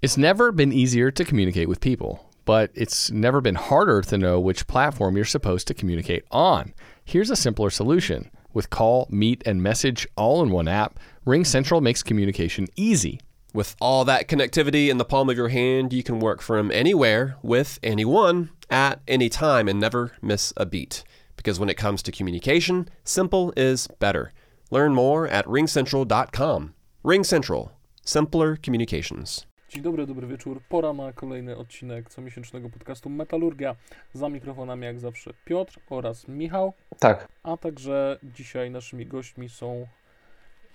It's never been easier to communicate with people, but it's never been harder to know which platform you're supposed to communicate on. Here's a simpler solution. With call, meet, and message all in one app, RingCentral makes communication easy. With all that connectivity in the palm of your hand, you can work from anywhere with anyone at any time and never miss a beat. Because when it comes to communication, simple is better. Learn more at ringcentral.com. RingCentral, Simpler communications. Dzień dobry, dobry wieczór. Pora na kolejny odcinek comiesięcznego podcastu Metalurgia. Za mikrofonami jak zawsze Piotr oraz Michał, Tak. a także dzisiaj naszymi gośćmi są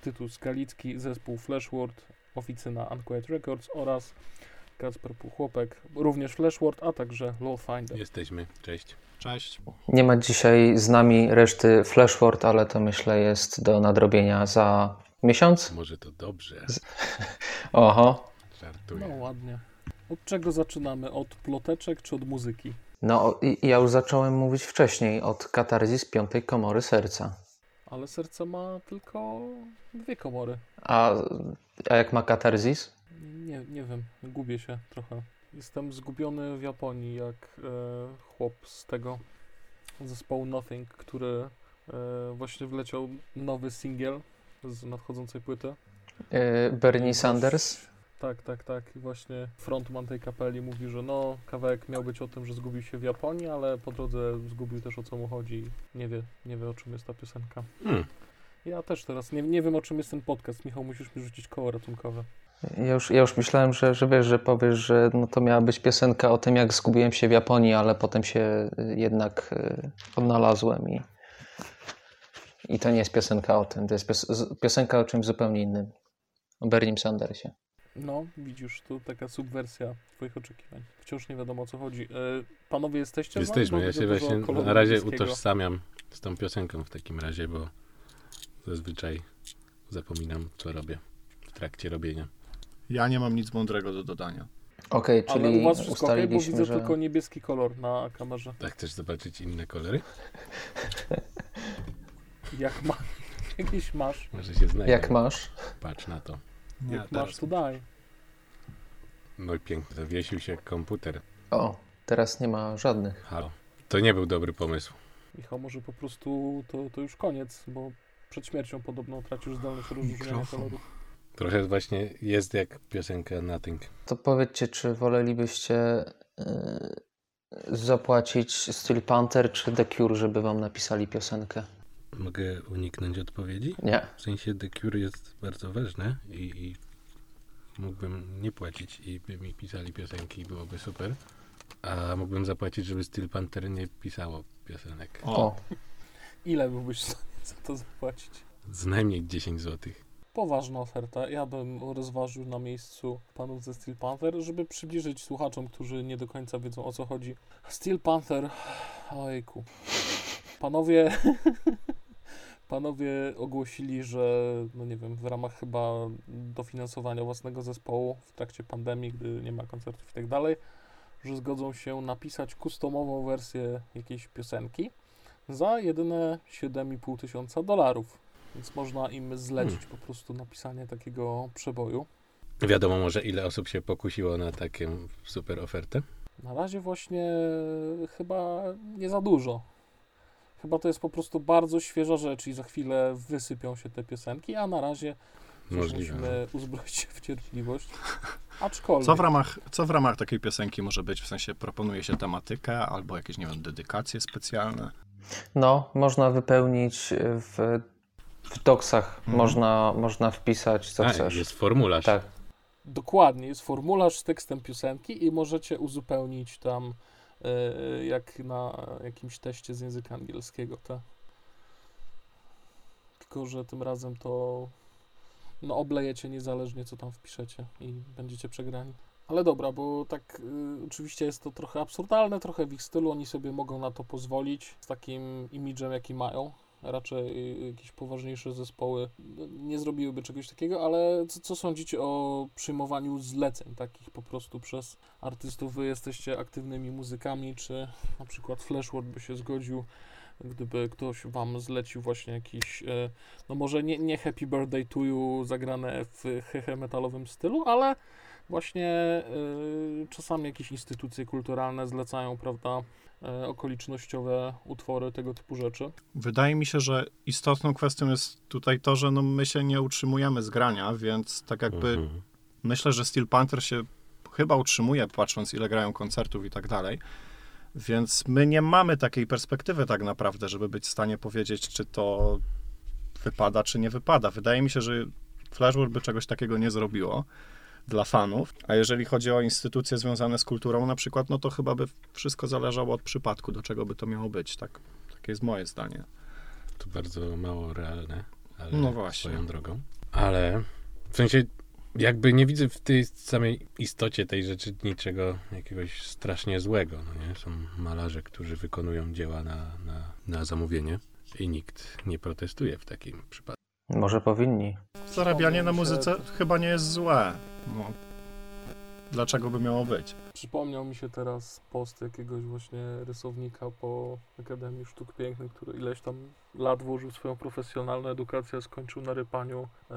Tytus Skalicki, zespół Flashword, oficyna Unquiet Records oraz Kacper Puchłopek, również Flashword, a także Lawfinder. Jesteśmy. Cześć. Cześć. Nie ma dzisiaj z nami reszty Flashword, ale to myślę jest do nadrobienia za miesiąc. Może to dobrze. Oho. No ładnie. Od czego zaczynamy? Od ploteczek czy od muzyki? No ja już zacząłem mówić wcześniej od katarzis piątej komory serca. Ale serce ma tylko dwie komory. A, a jak ma katarzis? Nie, nie wiem, gubię się trochę. Jestem zgubiony w Japonii, jak e, chłop z tego zespołu Nothing, który e, właśnie wleciał nowy singiel z nadchodzącej płyty. Yy, Bernie Sanders? Tak, tak, tak. I właśnie frontman tej kapeli mówi, że no, kawałek miał być o tym, że zgubił się w Japonii, ale po drodze zgubił też o co mu chodzi. Nie wie, nie wie o czym jest ta piosenka. Hmm. Ja też teraz nie, nie wiem o czym jest ten podcast. Michał, musisz mi rzucić koło ratunkowe. Ja już, ja już myślałem, że, że wiesz, że powiesz, że no to miała być piosenka o tym, jak zgubiłem się w Japonii, ale potem się y, jednak y, odnalazłem i, i to nie jest piosenka o tym, to jest pios piosenka o czymś zupełnie innym. O Bernie Sandersie. No, widzisz, to taka subwersja twoich oczekiwań. Wciąż nie wiadomo o co chodzi. E, panowie jesteście? Jesteśmy. Ja się właśnie na razie utożsamiam z tą piosenką w takim razie, bo zazwyczaj zapominam, co robię w trakcie robienia. Ja nie mam nic mądrego do dodania. Okej, Ale czyli u was wszystko okej, bo widzę że... tylko niebieski kolor na kamerze. Tak, chcesz zobaczyć inne kolory? Jak ma... Jakieś masz, Może się znajdę. Jak masz? Patrz na to. Nie, jak masz, to daj. No i pięknie, zawiesił się komputer. O, teraz nie ma żadnych. Halo. To nie był dobry pomysł. Michał, może po prostu to, to już koniec, bo przed śmiercią podobno tracisz zdolność rozróżniania kolorów. Trochę właśnie jest jak piosenka Nothing. To powiedzcie, czy wolelibyście y, zapłacić Steel Panther czy The Cure, żeby wam napisali piosenkę? Mogę uniknąć odpowiedzi? Nie. W sensie The Cure jest bardzo ważne i, i mógłbym nie płacić i by mi pisali piosenki i byłoby super. A mógłbym zapłacić, żeby Steel Panther nie pisało piosenek. O, Ile byłbyś w stanie za to zapłacić? Z najmniej 10 zł. Poważna oferta. Ja bym rozważył na miejscu panów ze Steel Panther, żeby przybliżyć słuchaczom, którzy nie do końca wiedzą o co chodzi. Steel Panther, ojku. Panowie, panowie ogłosili, że no nie wiem, w ramach chyba dofinansowania własnego zespołu w trakcie pandemii, gdy nie ma koncertów i tak dalej, że zgodzą się napisać customową wersję jakiejś piosenki za jedyne 7,5 tysiąca dolarów. Więc można im zlecić po prostu napisanie takiego przeboju. Wiadomo może ile osób się pokusiło na taką super ofertę? Na razie właśnie chyba nie za dużo. Chyba to jest po prostu bardzo świeża rzecz i za chwilę wysypią się te piosenki, a na razie musimy uzbroić się w cierpliwość. Aczkolwiek co w, ramach, co w ramach takiej piosenki może być? W sensie proponuje się tematykę albo jakieś, nie wiem, dedykacje specjalne? no, można wypełnić w, w doksach, Mhm. można, można wpisać co A, chcesz. jest formularz. Tak. dokładnie jest formularz z tekstem piosenki i możecie uzupełnić tam jak na jakimś teście z języka angielskiego. Te. Tylko, że tym razem to no, oblejecie niezależnie co tam wpiszecie i będziecie przegrani. Ale dobra, bo tak y, oczywiście jest to trochę absurdalne, trochę w ich stylu, oni sobie mogą na to pozwolić z takim imidżem jaki mają. Raczej jakieś poważniejsze zespoły nie zrobiłyby czegoś takiego, ale co, co sądzicie o przyjmowaniu zleceń takich po prostu przez artystów? Wy jesteście aktywnymi muzykami, czy na przykład Flashword by się zgodził, gdyby ktoś wam zlecił właśnie jakiś, e, no może nie, nie Happy Birthday to You zagrane w hehe metalowym stylu, ale Właśnie y, czasami jakieś instytucje kulturalne zlecają, prawda, okolicznościowe utwory, tego typu rzeczy. Wydaje mi się, że istotną kwestią jest tutaj to, że no my się nie utrzymujemy z grania, więc tak jakby Mhm. myślę, że Steel Panther się chyba utrzymuje, patrząc ile grają koncertów i tak dalej. Więc my nie mamy takiej perspektywy tak naprawdę, żeby być w stanie powiedzieć, czy to wypada, czy nie wypada. Wydaje mi się, że Flashboard by czegoś takiego nie zrobiło dla fanów. A jeżeli chodzi o instytucje związane z kulturą na przykład, no to chyba by wszystko zależało od przypadku, do czego by to miało być. Tak, takie jest moje zdanie. To bardzo mało realne, ale No właśnie. swoją drogą. Ale w sensie jakby nie widzę w tej samej istocie tej rzeczy niczego jakiegoś strasznie złego. No nie? Są malarze, którzy wykonują dzieła na, na, na zamówienie i nikt nie protestuje w takim przypadku. Może powinni. Zarabianie na muzyce chyba nie jest złe. No. Dlaczego by miało być? Przypomniał mi się teraz post jakiegoś właśnie rysownika po Akademii Sztuk Pięknych, który ileś tam lat włożył swoją profesjonalną edukację, a skończył na rypaniu e,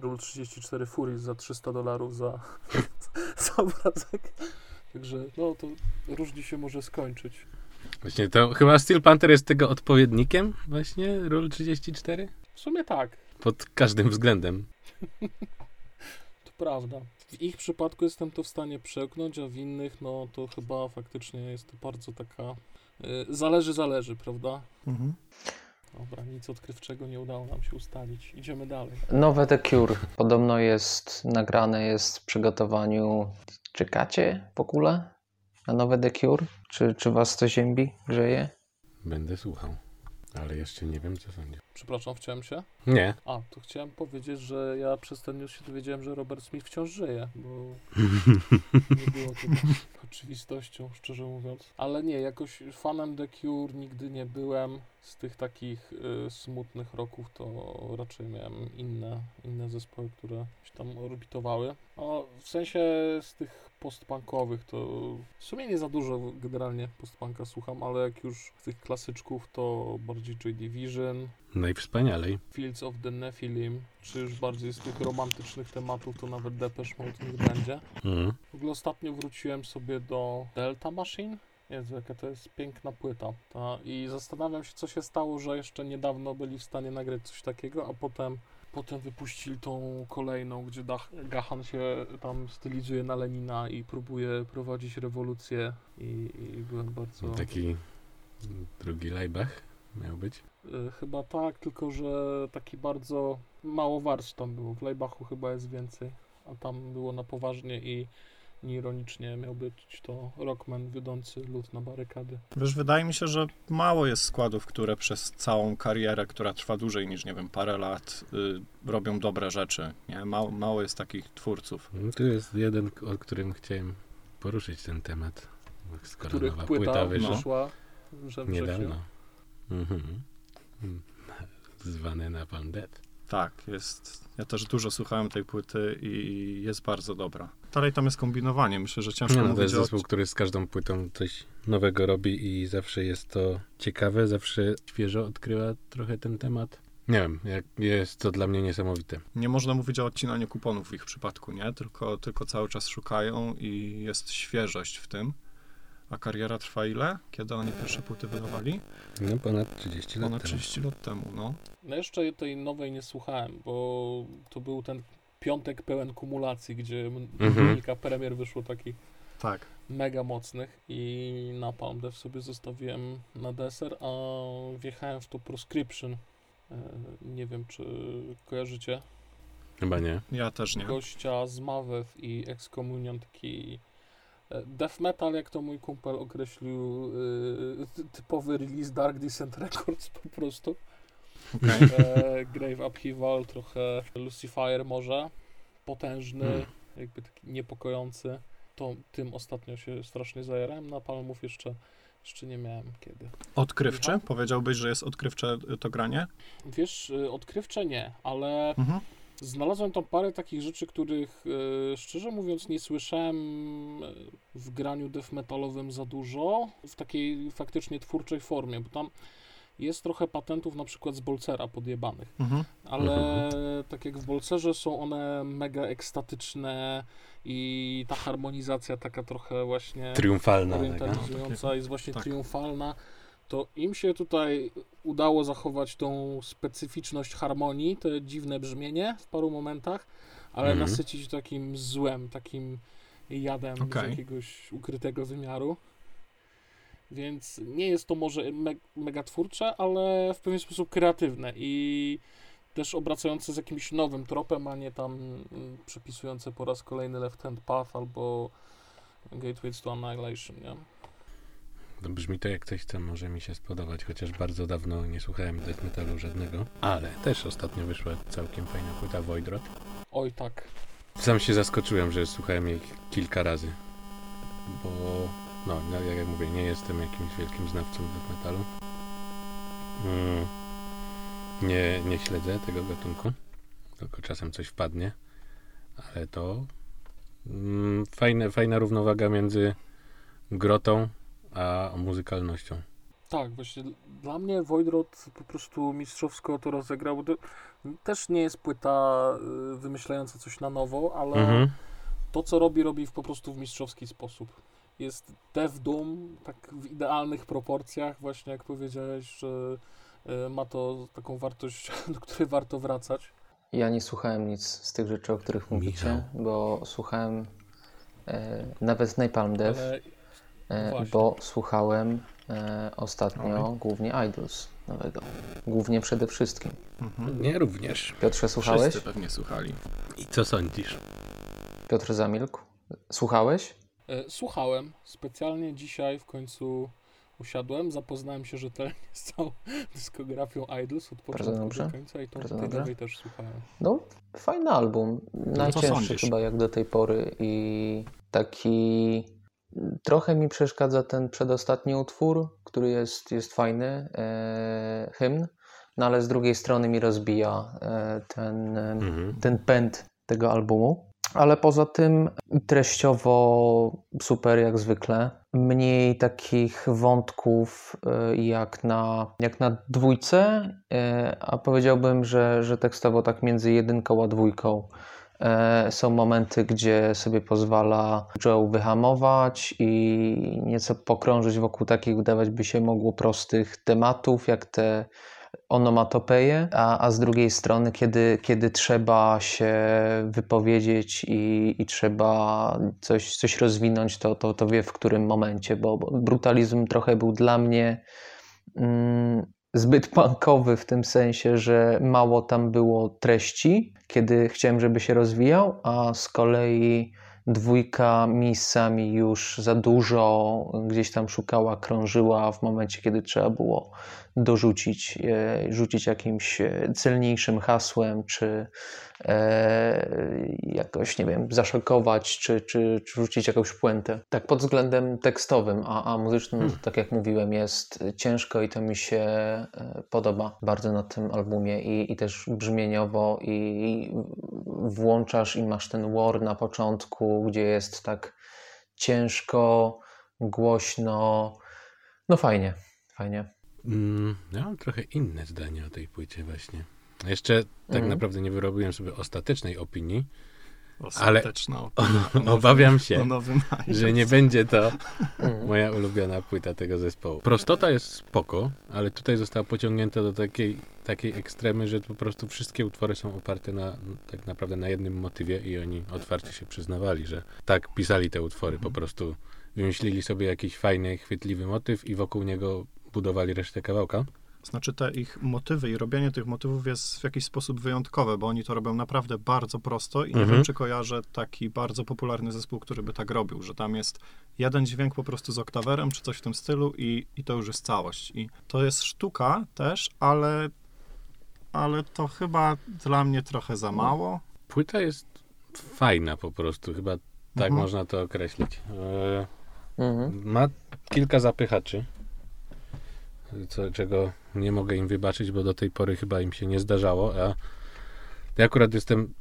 Rule 34 Furies za 300 dolarów za, za obrazek. Także no to różnie się może skończyć. Właśnie to chyba Steel Panther jest tego odpowiednikiem właśnie Rule 34? W sumie tak, Pod każdym względem. prawda. W ich przypadku jestem to w stanie przełknąć, a w innych no to chyba faktycznie jest to bardzo taka... e, zależy, zależy, prawda? Mhm. Dobra, nic odkrywczego nie udało nam się ustalić. Idziemy dalej. Nowe The Cure podobno jest nagrane, jest w przygotowaniu. Czekacie w ogóle na nowe The Cure? Czy, czy was to ziębi, grzeje? Będę słuchał. Ale jeszcze nie wiem, co sądzisz. Przepraszam, wciąłem się. Nie. A, to chciałem powiedzieć, że ja przez ten news się dowiedziałem, że Robert Smith wciąż żyje, bo nie było to oczywistością, szczerze mówiąc. Ale nie, jakoś fanem The Cure nigdy nie byłem. Z tych takich y, smutnych roków to raczej miałem inne, inne zespoły, które się tam orbitowały. No, w sensie z tych postpunkowych to w sumie nie za dużo generalnie postpunka słucham, ale jak już z tych klasyczków to bardziej Joy Division, Najwspanialej. Fields of the Nephilim, czy już bardziej z tych romantycznych tematów, to nawet Depeche Mode niech będzie. Mhm. W ogóle ostatnio wróciłem sobie do Delta Machine. Jezu, jaka to jest piękna płyta. Ta, I zastanawiam się, co się stało, że jeszcze niedawno byli w stanie nagrać coś takiego, a potem, potem wypuścili tą kolejną, gdzie Dach, Gahan się tam stylizuje na Lenina i próbuje prowadzić rewolucję i, i byłem bardzo... Taki drugi Leibach miał być. Y, Chyba tak, tylko że taki bardzo mało warstw tam było. W Lejbachu chyba jest więcej, a tam było na poważnie i ironicznie miał być to Rockman wiodący lud na barykady. Wiesz, wydaje mi się, że mało jest składów, które przez całą karierę, która trwa dłużej niż, nie wiem, parę lat, y, robią dobre rzeczy. Nie? Mało, mało jest takich twórców. No, tu jest jeden, o którym chciałem poruszyć ten temat. Skoro Których nowa płyta, płyta wyszła wrześniu. niedawno. Mhm. Mm. Zwany Napalm Death. Tak, jest. Ja też dużo słuchałem tej płyty i jest bardzo dobra. Dalej tam jest kombinowanie. Myślę, że ciężko Nie, no, to jest zespół, który z każdą płytą coś nowego robi i zawsze jest to ciekawe, zawsze świeżo odkrywa trochę ten temat. Nie wiem, jak jest to dla mnie niesamowite. Nie można mówić o odcinaniu kuponów w ich przypadku, nie? Tylko, tylko cały czas szukają i jest świeżość w tym. A kariera trwa ile? Kiedy oni pierwsze płyty wydawali? No ponad 30 lat Ponad temu. 30 lat temu, no. No jeszcze tej nowej nie słuchałem, bo to był ten piątek pełen kumulacji, gdzie Mhm. kilka premier wyszło takich Tak. mega mocnych i na Palm Dev sobie zostawiłem na deser, a wjechałem w to Proscription. E, Nie wiem, czy kojarzycie. Chyba nie. Ja też nie. Gościa z Mavev i Excommunion, taki death metal, jak to mój kumpel określił, e, ty- typowy release Dark Descent Records po prostu. Okej. E, Grave Upheaval, trochę Lucifer może, potężny, Hmm. jakby taki niepokojący. To tym ostatnio się strasznie zajarałem, na Palmów jeszcze, jeszcze nie miałem kiedy. Odkrywczy? Michał? Powiedziałbyś, że jest odkrywcze to granie? Wiesz, odkrywcze nie, ale Mhm. Znalazłem tam parę takich rzeczy, których y, szczerze mówiąc nie słyszałem y, w graniu death metalowym za dużo, w takiej faktycznie twórczej formie, bo tam Jest trochę patentów na przykład z Bolcera podjebanych, Mhm. ale tak jak w Bolcerze są one mega ekstatyczne i ta harmonizacja taka trochę właśnie Triumfalna. orientalizująca jest właśnie Tak. triumfalna, to im się tutaj udało zachować tą specyficzność harmonii, te dziwne brzmienie w paru momentach, ale Mhm. nasycić takim złem, takim jadem z Okej. jakiegoś ukrytego wymiaru. Więc nie jest to może me mega twórcze, ale w pewien sposób kreatywne i też obracające z jakimś nowym tropem, a nie tam mm, przepisujące po raz kolejny Left Hand Path albo Gateways to Annihilation, nie? Brzmi to jak coś, co może mi się spodobać, chociaż bardzo dawno nie słuchałem death metalu żadnego. Ale też ostatnio wyszła całkiem fajna płyta Voidrot. Oj tak. Sam się zaskoczyłem, że słuchałem jej kilka razy. Bo, no, no, jak ja mówię, nie jestem jakimś wielkim znawcą death metalu. Mm, nie, nie śledzę tego gatunku. Tylko czasem coś wpadnie. Ale to mm, fajne, fajna równowaga między grotą a muzykalnością. Tak, właśnie dla mnie Voidrot po prostu mistrzowsko to rozegrał. Też nie jest płyta y, wymyślająca coś na nowo, ale Mhm. to co robi, robi w, po prostu w mistrzowski sposób. Jest Death Doom, tak w idealnych proporcjach, właśnie jak powiedziałeś, że y, ma to taką wartość, do której warto wracać. Ja nie słuchałem nic z tych rzeczy, o których mówicie, Michał. bo słuchałem e, nawet Napalm Death, Ale właśnie. bo słuchałem e, ostatnio głównie Idols nowego. Głównie przede wszystkim. Mhm. Nie również. Piotrze, słuchałeś? Wszyscy pewnie słuchali. I co sądzisz? Piotr zamilkł. Słuchałeś? E, Słuchałem. Specjalnie dzisiaj w końcu usiadłem, zapoznałem się rzetelnie z całą dyskografią Idols od początku dobrze. do końca i tą tej też słuchałem. No, fajny album. Najcięższy sądzisz? chyba jak do tej pory i taki trochę mi przeszkadza ten przedostatni utwór, który jest, jest fajny, e, hymn, no ale z drugiej strony mi rozbija e, ten, Mhm. ten pęd tego albumu. Ale poza tym treściowo super jak zwykle. Mniej takich wątków e, jak na, jak na dwójce, e, a powiedziałbym, że, że tekstowo tak między jedynką a dwójką. E, Są momenty, gdzie sobie pozwala Joe wyhamować i nieco pokrążyć wokół takich, wydawać by się mogło, prostych tematów, jak te onomatopeje, a, a z drugiej strony, kiedy, kiedy trzeba się wypowiedzieć i, i trzeba coś, coś rozwinąć, to, to, to wie w którym momencie, bo, brutalizm trochę był dla mnie mm, zbyt punkowy w tym sensie, że mało tam było treści, kiedy chciałem, żeby się rozwijał, a z kolei dwójka miejscami już za dużo gdzieś tam szukała, krążyła w momencie, kiedy trzeba było dorzucić, e, rzucić jakimś e, celniejszym hasłem, czy jakoś, nie wiem, zaszokować, czy, czy, czy rzucić jakąś puentę. Tak pod względem tekstowym, a, a muzycznym, Hmm. tak jak mówiłem, jest ciężko i to mi się e, podoba bardzo na tym albumie i, i też brzmieniowo i włączasz i masz ten war na początku, gdzie jest tak ciężko, głośno, no fajnie, fajnie. Mm, ja mam trochę inne zdanie o tej płycie właśnie. Jeszcze tak Mhm. naprawdę nie wyrobiłem sobie ostatecznej opinii. Ostateczna opinia o nowym- Obawiam się, nowym że nie będzie to moja ulubiona płyta tego zespołu. Prostota jest spoko, ale tutaj została pociągnięta do takiej, takiej ekstremy, że po prostu wszystkie utwory są oparte na tak naprawdę na jednym motywie i oni otwarcie się przyznawali, że tak pisali te utwory, po prostu wymyślili sobie jakiś fajny, chwytliwy motyw i wokół niego budowali resztę kawałka. Znaczy te ich motywy i robienie tych motywów jest w jakiś sposób wyjątkowe, bo oni to robią naprawdę bardzo prosto i nie Mhm. wiem, czy kojarzę taki bardzo popularny zespół, który by tak robił, że tam jest jeden dźwięk po prostu z oktawerem, czy coś w tym stylu i, i to już jest całość. I to jest sztuka też, ale, ale to chyba dla mnie trochę za mało. Płyta jest fajna po prostu, chyba tak Mhm. można to określić. E, Mhm. Ma kilka zapychaczy, co, czego nie mogę im wybaczyć, bo do tej pory chyba im się nie zdarzało, a ja akurat jestem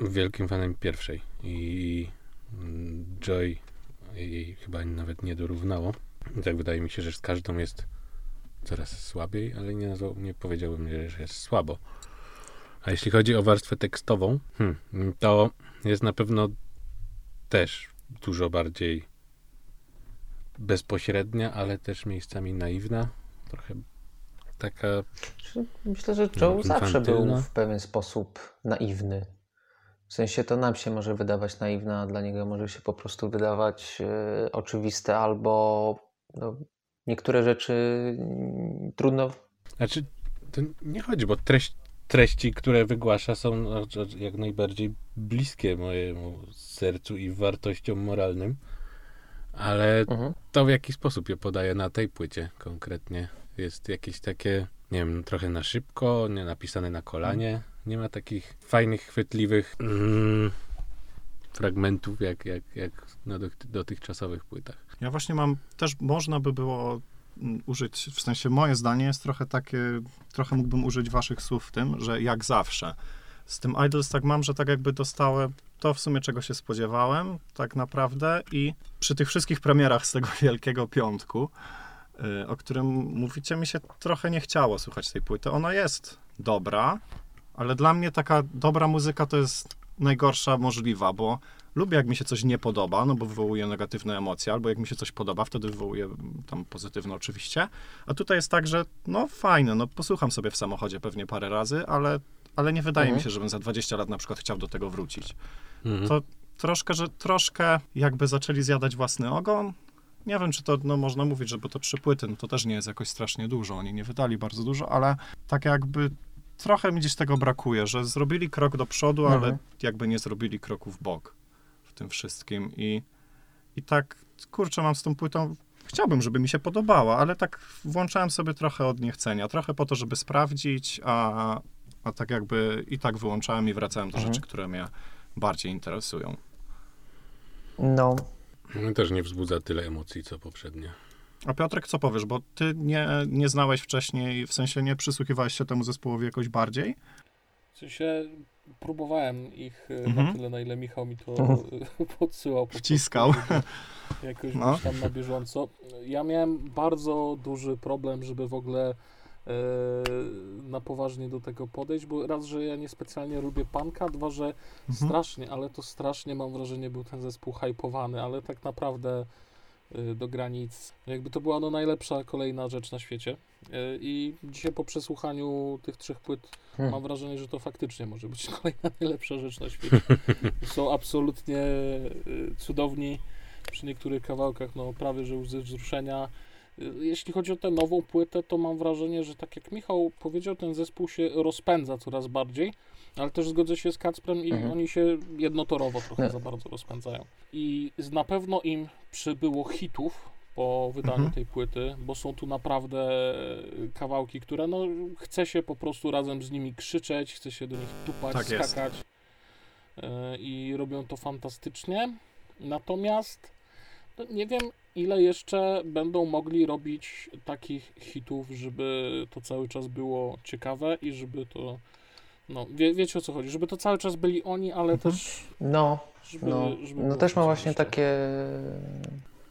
wielkim fanem pierwszej i mm, Joy jej chyba nawet nie dorównało. Tak wydaje mi się, że z każdą jest coraz słabiej, ale nie, nie powiedziałbym, że jest słabo. A jeśli chodzi o warstwę tekstową, hmm, to jest na pewno też dużo bardziej bezpośrednia, ale też miejscami naiwna. Trochę taka. Myślę, że Joe No, zawsze był infantylna. w pewien sposób naiwny. W sensie to nam się może wydawać naiwne, a dla niego może się po prostu wydawać e, oczywiste, albo no, niektóre rzeczy mm, trudno. Znaczy, to nie chodzi, bo treść, treści, które wygłasza, są no, jak najbardziej bliskie mojemu sercu i wartościom moralnym, ale Mhm. to w jaki sposób je podaje na tej płycie konkretnie jest jakieś takie, nie wiem, trochę na szybko, nie napisane na kolanie. Nie ma takich fajnych, chwytliwych mm, fragmentów jak, jak, jak na dotych- dotychczasowych płytach. Ja właśnie mam, też można by było mm, użyć, w sensie moje zdanie jest trochę takie, trochę mógłbym użyć waszych słów w tym, że jak zawsze. Z tym Idols tak mam, że tak jakby dostałem to w sumie czego się spodziewałem, tak naprawdę i przy tych wszystkich premierach z tego Wielkiego Piątku, o którym mówicie, mi się trochę nie chciało słuchać tej płyty. Ona jest dobra, ale dla mnie taka dobra muzyka to jest najgorsza możliwa, bo lubię jak mi się coś nie podoba, no bo wywołuje negatywne emocje, albo jak mi się coś podoba, wtedy wywołuje tam pozytywne oczywiście. A tutaj jest tak, że no fajne, no posłucham sobie w samochodzie pewnie parę razy, ale, ale nie wydaje Mhm. mi się, żebym za 20 lat na przykład chciał do tego wrócić. Mhm. To troszkę, że troszkę jakby zaczęli zjadać własny ogon. Nie wiem, czy to no, można mówić, że bo to trzy płyty, no to też nie jest jakoś strasznie dużo. Oni nie wydali bardzo dużo, ale tak jakby trochę mi gdzieś tego brakuje, że zrobili krok do przodu, ale Mhm. jakby nie zrobili kroku w bok w tym wszystkim. I, I tak, kurczę, mam z tą płytą. Chciałbym, żeby mi się podobała, ale tak włączałem sobie trochę od niechcenia. Trochę po to, żeby sprawdzić, a, a tak jakby i tak wyłączałem i wracałem do Mhm. rzeczy, które mnie bardziej interesują. No, też nie wzbudza tyle emocji, co poprzednie. A Piotrek, co powiesz? Bo ty nie, nie znałeś wcześniej, w sensie nie przysłuchiwałeś się temu zespołowi jakoś bardziej? W sensie próbowałem ich e, Mhm. na tyle, na ile Michał mi to Mhm. e, podsyłał. po Wciskał. Jakoś No. tam na bieżąco. Ja miałem bardzo duży problem, żeby w ogóle na poważnie do tego podejść, bo raz, że ja niespecjalnie lubię punka, dwa, że Mhm. strasznie, ale to strasznie mam wrażenie był ten zespół hypowany, ale tak naprawdę y, do granic. Jakby to była no najlepsza kolejna rzecz na świecie. Y, I dzisiaj po przesłuchaniu tych trzech płyt Hmm. mam wrażenie, że to faktycznie może być kolejna najlepsza rzecz na świecie. Są absolutnie cudowni. Przy niektórych kawałkach, no prawie że łzy wzruszenia. Jeśli chodzi o tę nową płytę, to mam wrażenie, że tak jak Michał powiedział, ten zespół się rozpędza coraz bardziej, ale też zgodzę się z Kacprem i Mhm. oni się jednotorowo trochę No. za bardzo rozpędzają. I z- na pewno im przybyło hitów po wydaniu Mhm. tej płyty, bo są tu naprawdę e, kawałki, które no chce się po prostu razem z nimi krzyczeć, chce się do nich tupać, Tak jest. skakać E, i robią to fantastycznie. Natomiast no, nie wiem, ile jeszcze będą mogli robić takich hitów, żeby to cały czas było ciekawe i żeby to. No, wie, wiecie o co chodzi, żeby to cały czas byli oni, ale Mhm. też. no, Żeby, no, żeby no też ma właśnie jeszcze. takie.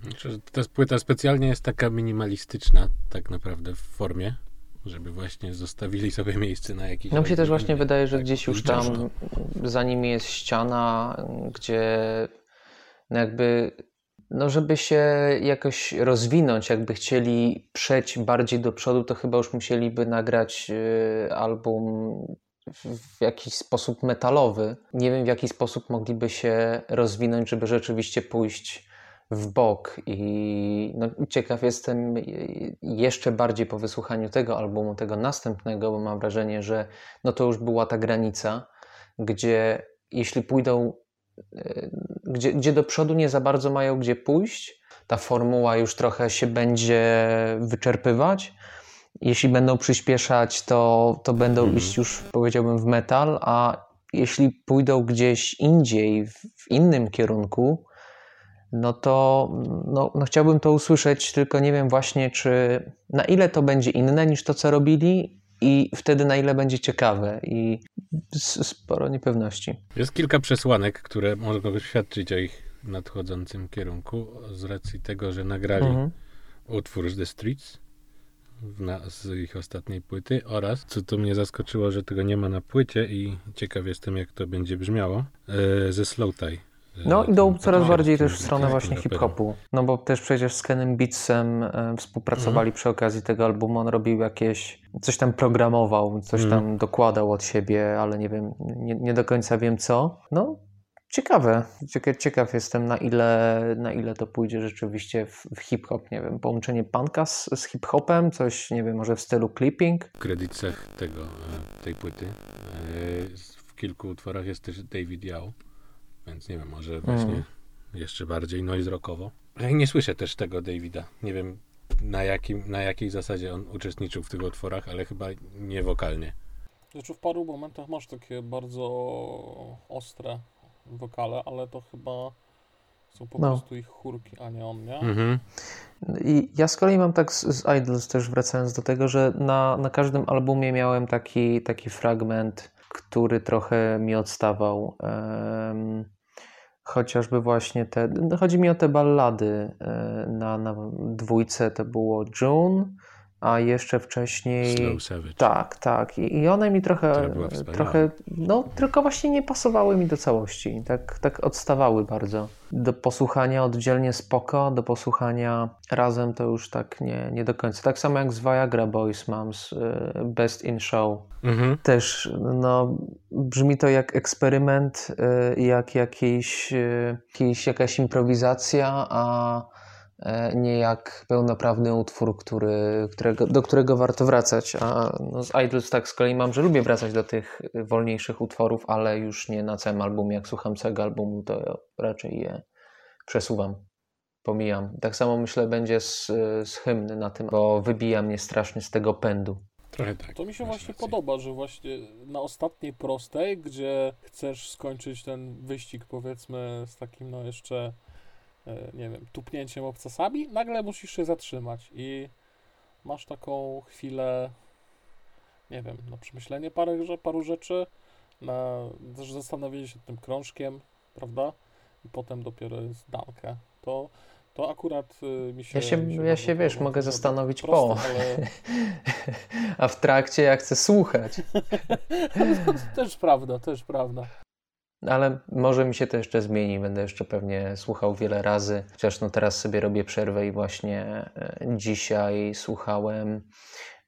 Znaczy, że Ta płyta specjalnie jest taka minimalistyczna, tak naprawdę w formie, żeby właśnie zostawili sobie miejsce na jakiś. No mi się też właśnie wydaje, że tak, gdzieś już tam za nimi jest ściana, gdzie no jakby, no żeby się jakoś rozwinąć, jakby chcieli przejść bardziej do przodu, to chyba już musieliby nagrać y, album w, jakiś sposób metalowy. Nie wiem w jaki sposób mogliby się rozwinąć, żeby rzeczywiście pójść w bok i no, ciekaw jestem y, jeszcze bardziej po wysłuchaniu tego albumu, tego następnego, bo mam wrażenie, że no to już była ta granica, gdzie jeśli pójdą, gdzie, gdzie do przodu nie za bardzo mają gdzie pójść, ta formuła już trochę się będzie wyczerpywać. Jeśli będą przyspieszać, to, to będą Mhm. iść już, powiedziałbym, w metal, a jeśli pójdą gdzieś indziej, w, w innym kierunku, no to no, no chciałbym to usłyszeć, tylko nie wiem właśnie, czy na ile to będzie inne niż to, co robili i wtedy na ile będzie ciekawe i sporo niepewności. Jest kilka przesłanek, które mogą świadczyć o ich nadchodzącym kierunku z racji tego, że nagrali Mhm. utwór z The Streets na, z ich ostatniej płyty oraz, co to mnie zaskoczyło, że tego nie ma na płycie i ciekaw jestem, jak to będzie brzmiało, e, ze Slow Tie. No idą tym coraz bardziej też w stronę właśnie raperem. hip-hopu. No bo też przecież z Kenem Beatsem e, współpracowali Mhm. przy okazji tego albumu. On robił jakieś, coś tam programował, coś Mhm. tam dokładał od siebie, ale nie wiem, nie, nie do końca wiem co. No ciekawe. Cieka, ciekaw jestem na ile, na ile to pójdzie rzeczywiście w, w hip-hop. Nie wiem, połączenie punka z, z hip-hopem, coś nie wiem, może w stylu clipping. W kredytach tego, e, tej płyty e, w kilku utworach jest też David Yao, więc nie wiem, może właśnie Mhm. jeszcze bardziej noise rockowo. Ja nie słyszę też tego Davida. Nie wiem na, jakim, na jakiej zasadzie on uczestniczył w tych utworach, ale chyba nie wokalnie. Znaczy w paru momentach masz takie bardzo ostre wokale, ale to chyba są po No. prostu ich chórki, a nie on, nie? Mhm. I ja z kolei mam tak z, z Idols też wracając do tego, że na, na każdym albumie miałem taki, taki fragment, który trochę mi odstawał. Chociażby właśnie te, no chodzi mi o te ballady. e, Na, na dwójce to było June, a jeszcze wcześniej... Slow Savage. Tak, tak. I, one mi trochę, trochę, no tylko właśnie nie pasowały mi do całości. Tak, tak odstawały bardzo. Do posłuchania oddzielnie spoko, do posłuchania razem to już tak nie, nie do końca. Tak samo jak z Viagra Boys mam z y, Best in Show. Mhm. Też no, brzmi to jak eksperyment, y, jak jakiś, y, jakiś, jakaś improwizacja, a nie jak pełnoprawny utwór, który, którego, do którego warto wracać. A no, z Idols tak z kolei mam, że lubię wracać do tych wolniejszych utworów, ale już nie na całym albumie. Jak słucham całego albumu, to raczej je przesuwam. Pomijam. Tak samo myślę będzie z, z hymny na tym, bo wybija mnie strasznie z tego pędu. Trochę tak. To mi się właśnie rację. podoba, że właśnie na ostatniej prostej, gdzie chcesz skończyć ten wyścig powiedzmy z takim no jeszcze e, nie wiem, tupnięciem obcasami, nagle musisz się zatrzymać i masz taką chwilę nie wiem, na przemyślenie parę, paru rzeczy, na też zastanowienie się tym krążkiem, prawda? I potem dopiero jest dankę. To, to akurat y, mi się Ja się, mi ja bardzo się wiesz, mogę To zastanowić proste, po. ale A w trakcie ja chcę słuchać. też prawda, też prawda. Ale może mi się to jeszcze zmieni. Będę jeszcze pewnie słuchał wiele razy. Chociaż no teraz sobie robię przerwę i właśnie e, dzisiaj słuchałem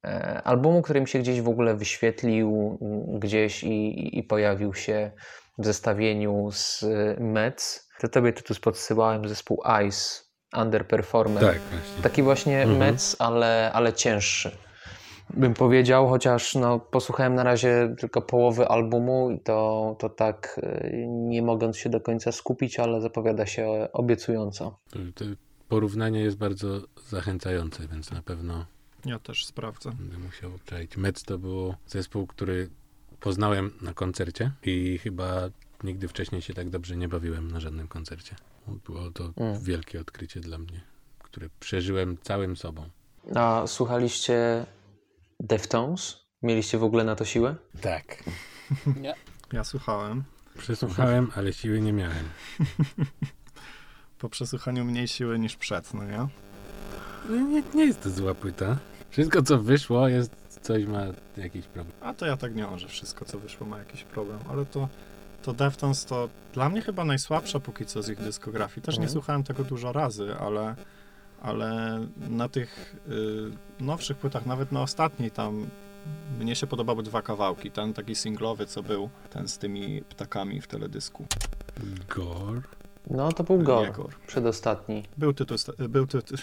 e, albumu, który mi się gdzieś w ogóle wyświetlił m, gdzieś i, i pojawił się w zestawieniu z e, Mets. To tobie tytuł podsyłałem zespół Ice, Underperformer. Tak, właśnie. Taki właśnie Mhm. Mets, ale, ale cięższy. Bym powiedział, chociaż no, posłuchałem na razie tylko połowy albumu i to, to tak y, nie mogąc się do końca skupić, ale zapowiada się obiecująco. To, to porównanie jest bardzo zachęcające, więc na pewno Ja też sprawdzę. będę musiał obczaić. Mets to był zespół, który poznałem na koncercie i chyba nigdy wcześniej się tak dobrze nie bawiłem na żadnym koncercie. Było to Mm. wielkie odkrycie dla mnie, które przeżyłem całym sobą. A słuchaliście Deftones? Mieliście w ogóle na to siłę? Tak. Nie, Ja słuchałem. Przesłuchałem, ale siły nie miałem. Po przesłuchaniu mniej siły niż przed, no nie? No Nie, nie jest to zła płyta. Wszystko, co wyszło, jest coś ma jakiś problem. A to ja tak nie mam, że wszystko co wyszło ma jakiś problem, ale to, to Deftones to dla mnie chyba najsłabsza póki co z ich dyskografii. Też nie Mhm. słuchałem tego dużo razy, ale, ale na tych y, nowszych płytach, nawet na ostatniej tam mnie się podobały dwa kawałki. Ten taki singlowy, co był, ten z tymi ptakami w teledysku. Gore. No to był Nie, Gore, Gore. przedostatni. Był tytuł, był tytuł,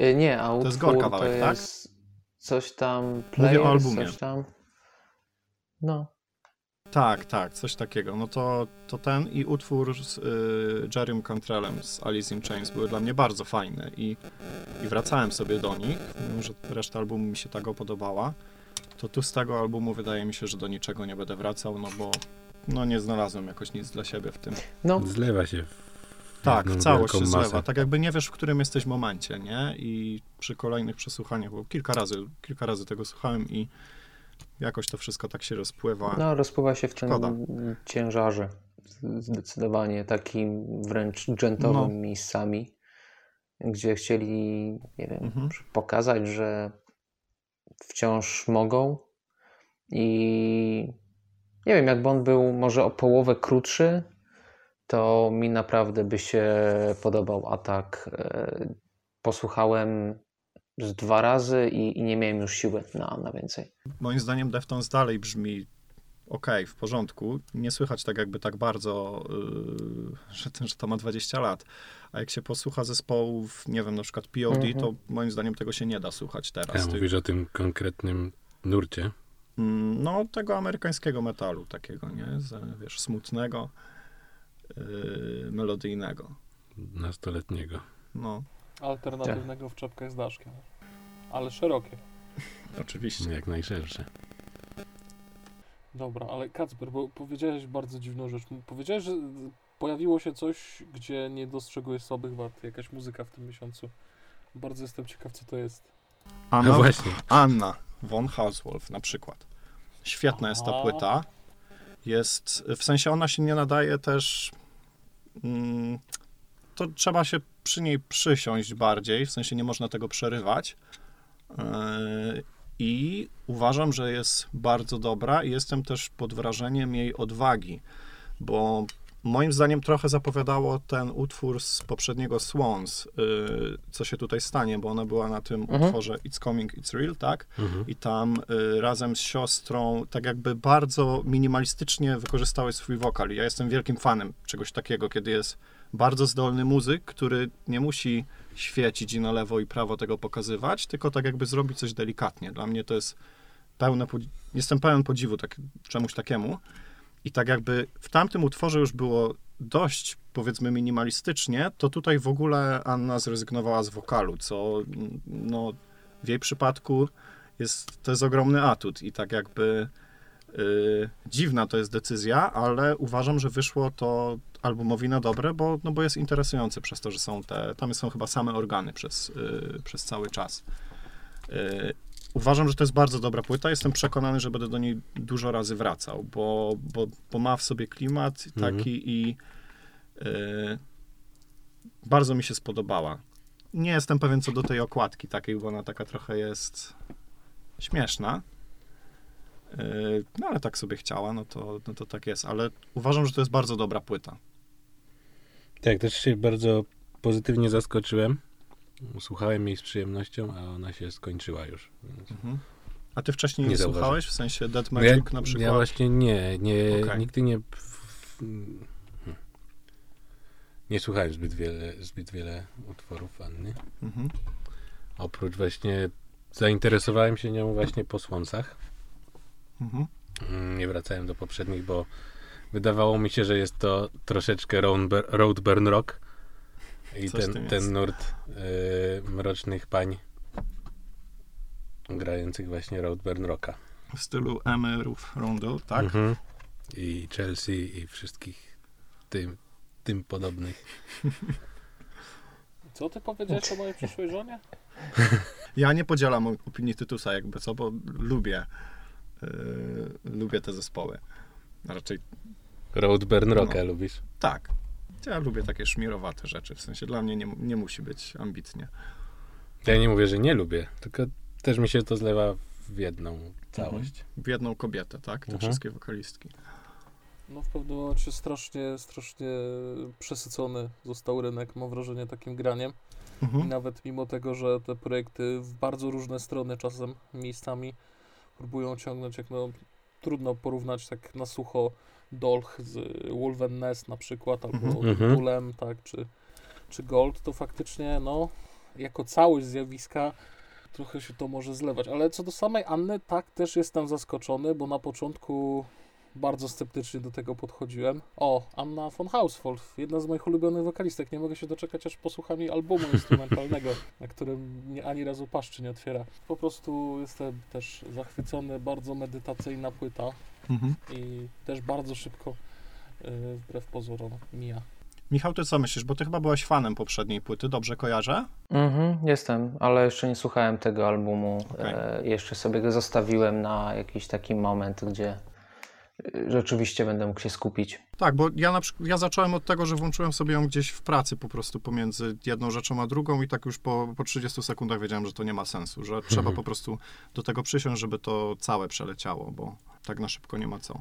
e, Y, Nie, a utwór jest Gore kawałek, to tak? jest coś tam, Mówię o players, albumie. coś tam. No, Tak, tak, coś takiego. No to, to ten i utwór z y, Jerrym Cantrellem z Alice in Chains były dla mnie bardzo fajne i, i wracałem sobie do nich, mimo że reszta albumu mi się tego podobała. To tu z tego albumu wydaje mi się, że do niczego nie będę wracał, no bo no nie znalazłem jakoś nic dla siebie w tym. no Zlewa się w Tak, całość się masę. zlewa. Tak jakby nie wiesz, w którym jesteś momencie, nie? I przy kolejnych przesłuchaniach, bo kilka razy, kilka razy tego słuchałem i jakoś to wszystko tak się rozpływa. No, rozpływa się w tym Szkoda. ciężarze. Zdecydowanie takim wręcz dżentowym No. miejscami, gdzie chcieli, nie wiem, Mhm. pokazać, że wciąż mogą. I nie wiem, jakby on był może o połowę krótszy, to mi naprawdę by się podobał. A tak e, posłuchałem z dwa razy i, i nie miałem już siły na, na więcej. Moim zdaniem Deftones dalej brzmi ok, w porządku. Nie słychać tak jakby tak bardzo, yy, że, że to ma 20 lat. A jak się posłucha zespołów, nie wiem, na przykład POD, Mhm. to moim zdaniem tego się nie da słuchać teraz. A Tych- mówisz o tym konkretnym nurcie. Mm, No, tego amerykańskiego metalu takiego, nie? Z, wiesz, smutnego, yy, melodyjnego. nastoletniego. No, Alternatywnego w czapkach z daszkiem. Ale szerokie. oczywiście. Jak najszersze. Dobra, ale Kacper, bo powiedziałeś bardzo dziwną rzecz. Powiedziałeś, że pojawiło się coś, gdzie nie dostrzegłeś słabych wad. Jakaś muzyka w tym miesiącu. Bardzo jestem ciekaw, co to jest. No Anna, właśnie. Anna von Hauswolf na przykład. Świetna jest ta płyta. Jest, w sensie ona się nie nadaje też, mm, to trzeba się przy niej przysiąść bardziej, w sensie nie można tego przerywać. Yy, I uważam, że jest bardzo dobra i jestem też pod wrażeniem jej odwagi, bo moim zdaniem trochę zapowiadało ten utwór z poprzedniego Swans, yy, co się tutaj stanie, bo ona była na tym Mhm. utworze It's Coming, It's Real, tak? Mhm. i tam y, razem z siostrą tak jakby bardzo minimalistycznie wykorzystały swój wokal. I Ja jestem wielkim fanem czegoś takiego, kiedy jest bardzo zdolny muzyk, który nie musi świecić i na lewo i prawo tego pokazywać, tylko tak jakby zrobić coś delikatnie. Dla mnie to jest pełne, jestem pełen podziwu tak, czemuś takiemu. I tak jakby w tamtym utworze już było dość, powiedzmy, minimalistycznie, to tutaj w ogóle Anna zrezygnowała z wokalu, co no, w jej przypadku jest, to jest ogromny atut i tak jakby y, dziwna to jest decyzja, ale uważam, że wyszło to albumowi na dobre, bo, no bo jest interesujący przez to, że są te, tam są chyba same organy przez, y, przez cały czas. Y, uważam, że to jest bardzo dobra płyta, jestem przekonany, że będę do niej dużo razy wracał, bo, bo, bo ma w sobie klimat Mhm. taki i y, bardzo mi się spodobała. Nie jestem pewien co do tej okładki takiej, bo ona taka trochę jest śmieszna. Yy, No ale tak sobie chciała, no to, no to tak jest. Ale uważam, że to jest bardzo dobra płyta. Tak, też się bardzo pozytywnie zaskoczyłem. Słuchałem jej z przyjemnością, a ona się skończyła już. Więc... A ty wcześniej Nie słuchałeś? W sensie Dead No ja, Magic na przykład? ja właśnie nie, nie Okej. nigdy nie hmm. nie słuchałem zbyt wiele, zbyt wiele utworów Anny. Mhm. Oprócz właśnie zainteresowałem się nią właśnie po Słońcach. Mhm. Mm, Nie wracałem do poprzednich, bo wydawało mi się, że jest to troszeczkę Roadburn, Roadburn Rock i Coś ten, ten nurt y, mrocznych pań grających właśnie Roadburn Rocka. W stylu Emerów Rondo, tak? Mhm. I Chelsea i wszystkich tym, tym podobnych. Co ty powiedziałeś o mojej przyszłej żonie? Ja nie podzielam opinii Tytusa jakby co, bo lubię lubię te zespoły. Raczej Roadburn Rocka No. lubisz? tak. Ja lubię takie szmirowate rzeczy. W sensie dla mnie nie, nie musi być ambitnie. Ja nie mówię, że nie lubię, tylko też mi się to zlewa w jedną całość. W jedną kobietę, tak? Te Mhm. wszystkie wokalistki. No w pewnym momencie strasznie, strasznie przesycony został rynek, mam wrażenie, takim graniem. I Mhm. nawet mimo tego, że te projekty w bardzo różne strony czasem miejscami próbują ciągnąć, jak no trudno porównać tak na sucho Dolch z Wolven Nest na przykład, albo Mhm. Mhm. Bulem, tak, czy, czy Gold, to faktycznie no jako całość zjawiska trochę się to może zlewać. Ale co do samej Anny, tak też jestem zaskoczony, bo na początku bardzo sceptycznie do tego podchodziłem. O, Anna von Hauswolf, jedna z moich ulubionych wokalistek. Nie mogę się doczekać, aż posłucham jej albumu instrumentalnego, na którym nie, ani razu paszczy nie otwiera. Po prostu jestem też zachwycony, bardzo medytacyjna płyta Mhm. i też bardzo szybko, yy, wbrew pozorom, mija. Michał, ty co myślisz? Bo ty chyba byłeś fanem poprzedniej płyty, dobrze kojarzę? Mhm, jestem, ale jeszcze nie słuchałem tego albumu. Okej. E, jeszcze sobie go zostawiłem na jakiś taki moment, gdzie rzeczywiście będę mógł się skupić. Tak, bo ja na przykład, ja zacząłem od tego, że włączyłem sobie ją gdzieś w pracy po prostu pomiędzy jedną rzeczą a drugą i tak już po, po 30 sekundach wiedziałem, że to nie ma sensu, że trzeba Mhm. po prostu do tego przysiąść, żeby to całe przeleciało, bo tak na szybko nie ma co.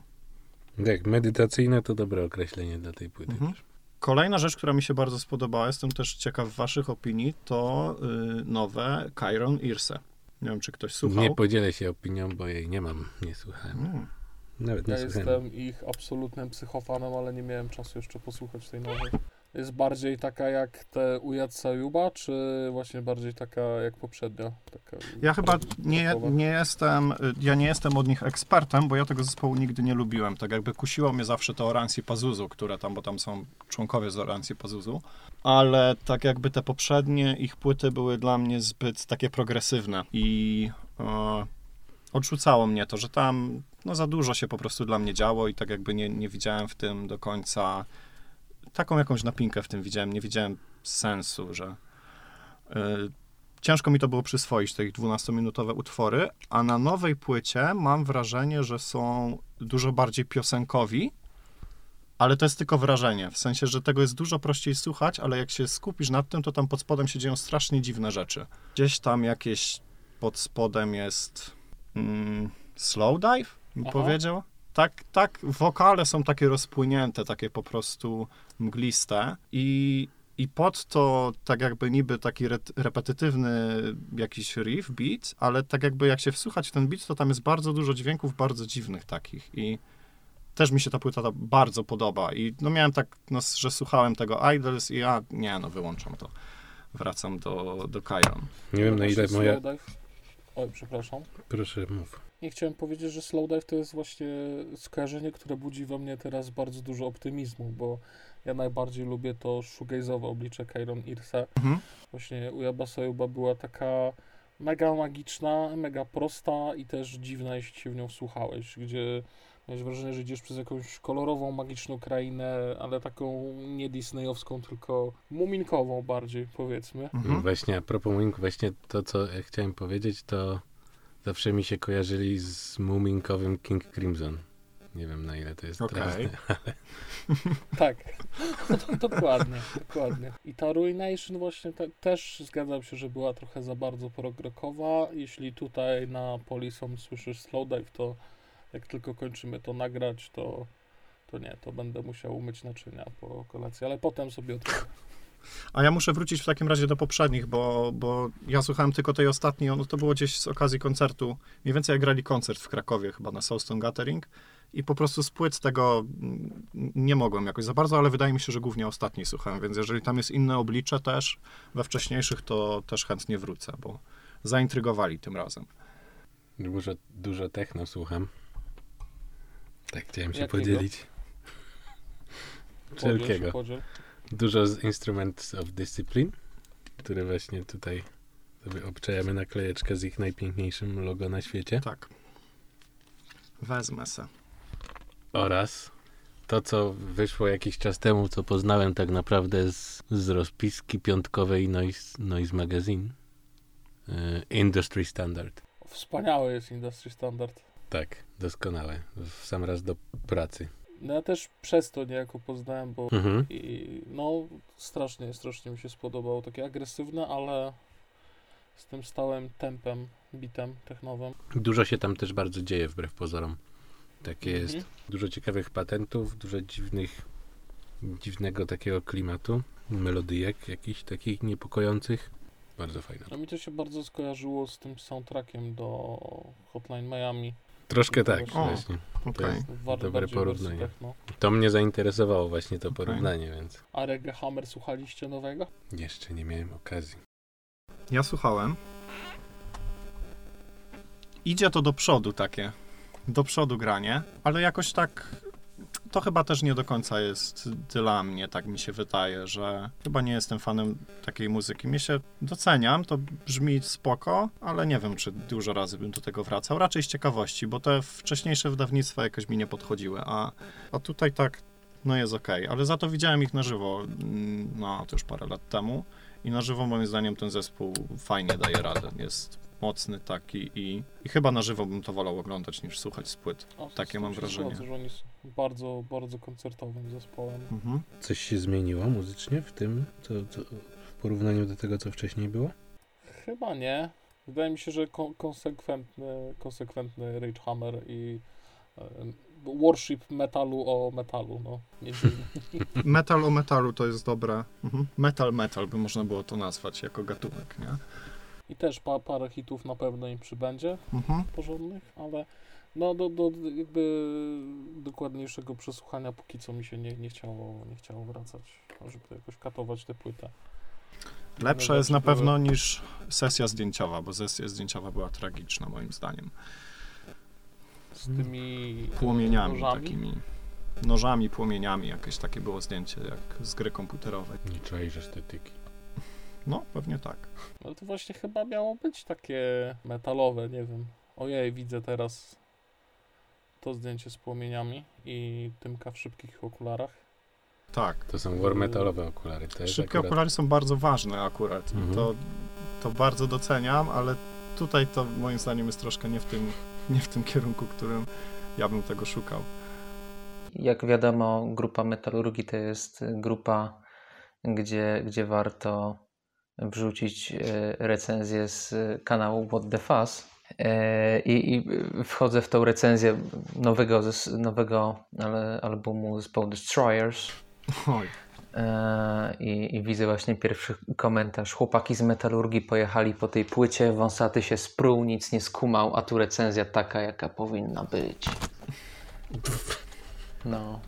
Tak, medytacyjne to dobre określenie dla tej płyty. Mhm. Kolejna rzecz, która mi się bardzo spodobała, jestem też ciekaw waszych opinii, to y, nowe Chiron Irse. Nie wiem, czy ktoś słuchał. Nie podzielę się opinią, bo jej nie mam, nie słuchałem. Mm. Nawet Ja jestem ich absolutnym psychofanem, ale nie miałem czasu jeszcze posłuchać tej nowej. Jest bardziej taka jak te Ujad Sajuba, czy właśnie bardziej taka jak poprzednia? Taka Ja chyba nie, nie jestem, ja nie jestem od nich ekspertem, bo ja tego zespołu nigdy nie lubiłem. Tak jakby kusiło mnie zawsze to Oransi Pazuzu, które tam, bo tam są członkowie z Oransi Pazuzu, ale tak jakby te poprzednie ich płyty były dla mnie zbyt takie progresywne i e, odrzucało mnie to, że tam no, za dużo się po prostu dla mnie działo i tak jakby nie, nie widziałem w tym do końca, taką jakąś napinkę w tym widziałem, nie widziałem sensu, że y, ciężko mi to było przyswoić, te ich 12-minutowe utwory, a na nowej płycie mam wrażenie, że są dużo bardziej piosenkowi, ale to jest tylko wrażenie, w sensie, że tego jest dużo prościej słuchać, ale jak się skupisz nad tym, to tam pod spodem się dzieją strasznie dziwne rzeczy. Gdzieś tam jakieś pod spodem jest mm, slow dive, bym Aha. powiedział. Tak, tak, wokale są takie rozpłynięte, takie po prostu mgliste i, i pod to tak jakby niby taki re, repetytywny jakiś riff, beat, ale tak jakby jak się wsłuchać w ten beat, to tam jest bardzo dużo dźwięków bardzo dziwnych takich i też mi się ta płyta ta bardzo podoba i no miałem tak, no, że słuchałem tego Idols i ja, nie no, wyłączam to. Wracam do, do Chiron. Nie wiem na ile moja... Slowdive... Oj, przepraszam. Proszę, mów. Nie chciałem powiedzieć, że Slowdive to jest właśnie skojarzenie, które budzi we mnie teraz bardzo dużo optymizmu, bo ja najbardziej lubię to shoegaze'owe oblicze Kairon Irse. Mhm. Właśnie Ujaba Sojuba była taka mega magiczna, mega prosta i też dziwna, jeśli się w nią wsłuchałeś, gdzie miałeś wrażenie, że idziesz przez jakąś kolorową, magiczną krainę, ale taką nie disneyowską, tylko muminkową bardziej, powiedzmy. Mhm. Właśnie a propos Mumink, właśnie to, co ja chciałem powiedzieć, to zawsze mi się kojarzyli z muminkowym King Crimson. Nie wiem na ile to jest Okej. trafne. Tak, no, dokładnie, dokładnie. I ta Ruination właśnie te, też zgadzam się, że była trochę za bardzo progrokowa. Jeśli tutaj na Polisom słyszysz Slowdive, to jak tylko kończymy to nagrać, to, to nie, to będę musiał umyć naczynia po kolacji, ale potem sobie odpalę. A ja muszę wrócić w takim razie do poprzednich, bo, bo ja słuchałem tylko tej ostatniej, no to było gdzieś z okazji koncertu, mniej więcej jak grali koncert w Krakowie chyba na Soulstone Gathering i po prostu z płyt tego nie mogłem jakoś za bardzo, ale wydaje mi się, że głównie ostatniej słuchałem, więc jeżeli tam jest inne oblicze też we wcześniejszych, to też chętnie wrócę, bo zaintrygowali tym razem. Dużo, dużo techno słucham. Tak chciałem się Jakiego? podzielić. Podziel Wszelkiego. podziel. Dużo z Instruments of Discipline, które właśnie tutaj sobie obczajamy naklejeczkę z ich najpiękniejszym logo na świecie. Tak. Wezmę se. Oraz to, co wyszło jakiś czas temu, co poznałem tak naprawdę z, z rozpiski piątkowej Noise, Noise Magazine. Y, Industry Standard. Wspaniały jest Industry Standard. Tak, doskonałe. W sam raz do pracy. No ja też przez to niejako poznałem, bo Mhm. I no, strasznie, strasznie mi się spodobało. Takie agresywne, ale z tym stałym tempem, bitem technowym. Dużo się tam też bardzo dzieje wbrew pozorom. Takie jest. Mhm. Dużo ciekawych patentów, dużo dziwnych, dziwnego takiego klimatu, melodyjek jakichś takich niepokojących. Bardzo fajne. No mi to się bardzo skojarzyło z tym soundtrackiem do Hotline Miami. Troszkę tak, O. właśnie. Bar- Dobre porównanie. techno. To mnie zainteresowało właśnie to Okej. porównanie, więc A Reggae Hammer słuchaliście nowego? jeszcze nie miałem okazji. Ja słuchałem. Idzie to do przodu takie. Do przodu granie, ale jakoś tak. To chyba też nie do końca jest dla mnie, tak mi się wydaje, że chyba nie jestem fanem takiej muzyki. Mnie się doceniam, to brzmi spoko, ale nie wiem, czy dużo razy bym do tego wracał. Raczej z ciekawości, bo te wcześniejsze wydawnictwa jakoś mi nie podchodziły, a, a tutaj tak, no jest okej. Ale za to widziałem ich na żywo, mm, no to już parę lat temu. I na żywo moim zdaniem ten zespół fajnie daje radę. Jest mocny taki i, i chyba na żywo bym to wolał oglądać niż słuchać z płyt. O, Takie mam wrażenie. Zgodzę, że oni są bardzo, bardzo koncertowym zespołem. Mhm. Coś się zmieniło muzycznie w tym, co, co, w porównaniu do tego, co wcześniej było? Chyba nie. Wydaje mi się, że kon- konsekwentny, konsekwentny Rage Hammer i e, worship metalu o metalu, no. Metal o metalu to jest dobre. Mhm. Metal metal by można było to nazwać jako gatunek, nie? I też pa, parę hitów na pewno im przybędzie Mhm. porządnych, ale no do, do jakby dokładniejszego przesłuchania póki co mi się nie, nie, chciało, nie chciało wracać, żeby to jakoś katować tę płytę. Lepsza jest na pewno niż sesja zdjęciowa, bo sesja zdjęciowa była tragiczna moim zdaniem. Z tymi Płomieniami nożami. takimi. Nożami, płomieniami, jakieś takie było zdjęcie jak z gry komputerowej. Nie czaisz estetyki. No, pewnie tak. Ale to właśnie chyba miało być takie metalowe, nie wiem. Ojej, widzę teraz to zdjęcie z płomieniami i Tymka w szybkich okularach. Tak. To są war metalowe okulary. To jest Szybkie akurat... okulary są bardzo ważne akurat. Mhm. I to, to bardzo doceniam, ale tutaj to moim zdaniem jest troszkę nie w tym, nie w tym kierunku, którym ja bym tego szukał. Jak wiadomo, grupa metalurgii to jest grupa, gdzie, gdzie warto wrzucić e, recenzję z kanału What the Fuzz. E, I, I wchodzę w tą recenzję nowego, nowego albumu zespołu Destroyers. Oj, E, I, I widzę właśnie pierwszy komentarz. Chłopaki z metalurgii pojechali po tej płycie, wąsaty się spruł, nic nie skumał, a tu recenzja taka, jaka powinna być. No.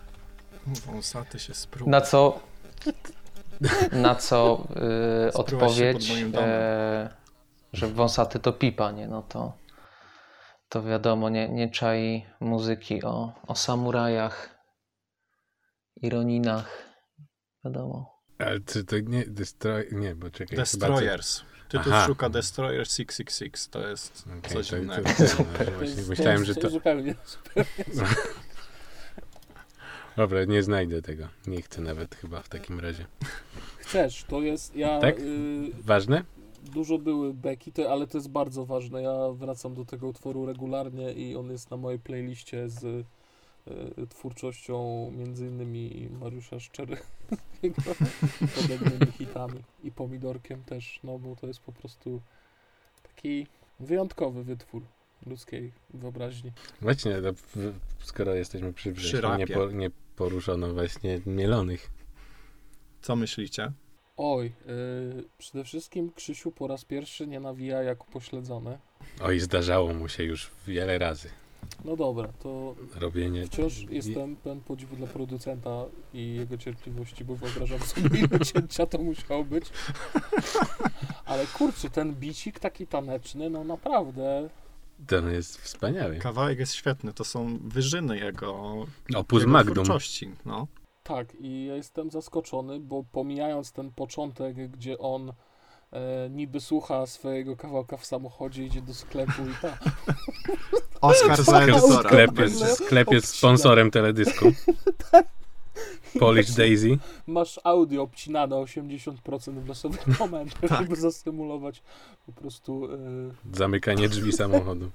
wąsaty się sprół. Na co, na co y, odpowiedź, e, że wąsaty to pipa, nie? No to, to wiadomo, nie, nie czai muzyki o, o samurajach, ironinach, wiadomo. Ale czy to nie... Destroy... Nie, bo czekaj. Destroyers. Tytuł Aha. szuka Destroyer 666. To jest co- Okej, coś to, to, innego. to, Super. no, To właśnie jest- myślałem, że jest to... Zupełnie, zupełnie. Dobra, nie znajdę tego. Nie chcę nawet chyba w takim razie. Chcesz, to jest, ja... Tak? Y, Ważne? dużo były beki, to, ale to jest bardzo ważne. Ja wracam do tego utworu regularnie i on jest na mojej playliście z y, twórczością między innymi Mariusza Szczery podobnymi hitami i Pomidorkiem też, no bo to jest po prostu taki wyjątkowy wytwór ludzkiej wyobraźni. Właśnie, no, skoro jesteśmy przy Przy wrześniu, nie, po, nie poruszono właśnie mielonych. Co myślicie? Oj, y, przede wszystkim Krzysiu po raz pierwszy nie nawija jak upośledzony. Oj, zdarzało mu się już wiele razy. No dobra, to Robienie... Wciąż jestem pełen podziwu dla producenta i jego cierpliwości, bo wyobrażam sobie, ile cięcia to musiało być. Ale kurczę, ten bicik taki taneczny, no naprawdę. Ten jest wspaniały. Kawałek jest świetny. To są wyżyny jego, Opus jego Magnum. twórczości. No. Tak, i ja jestem zaskoczony, bo pomijając ten początek, gdzie on e, niby słucha swojego kawałka w samochodzie, idzie do sklepu i tak. Oscar za Sklep- jest, sklep jest sponsorem teledysku. Polish Daisy. Masz audio obcinane 80% w losowych momentach, Tak. żeby zasymulować po prostu. E, Zamykanie drzwi samochodu.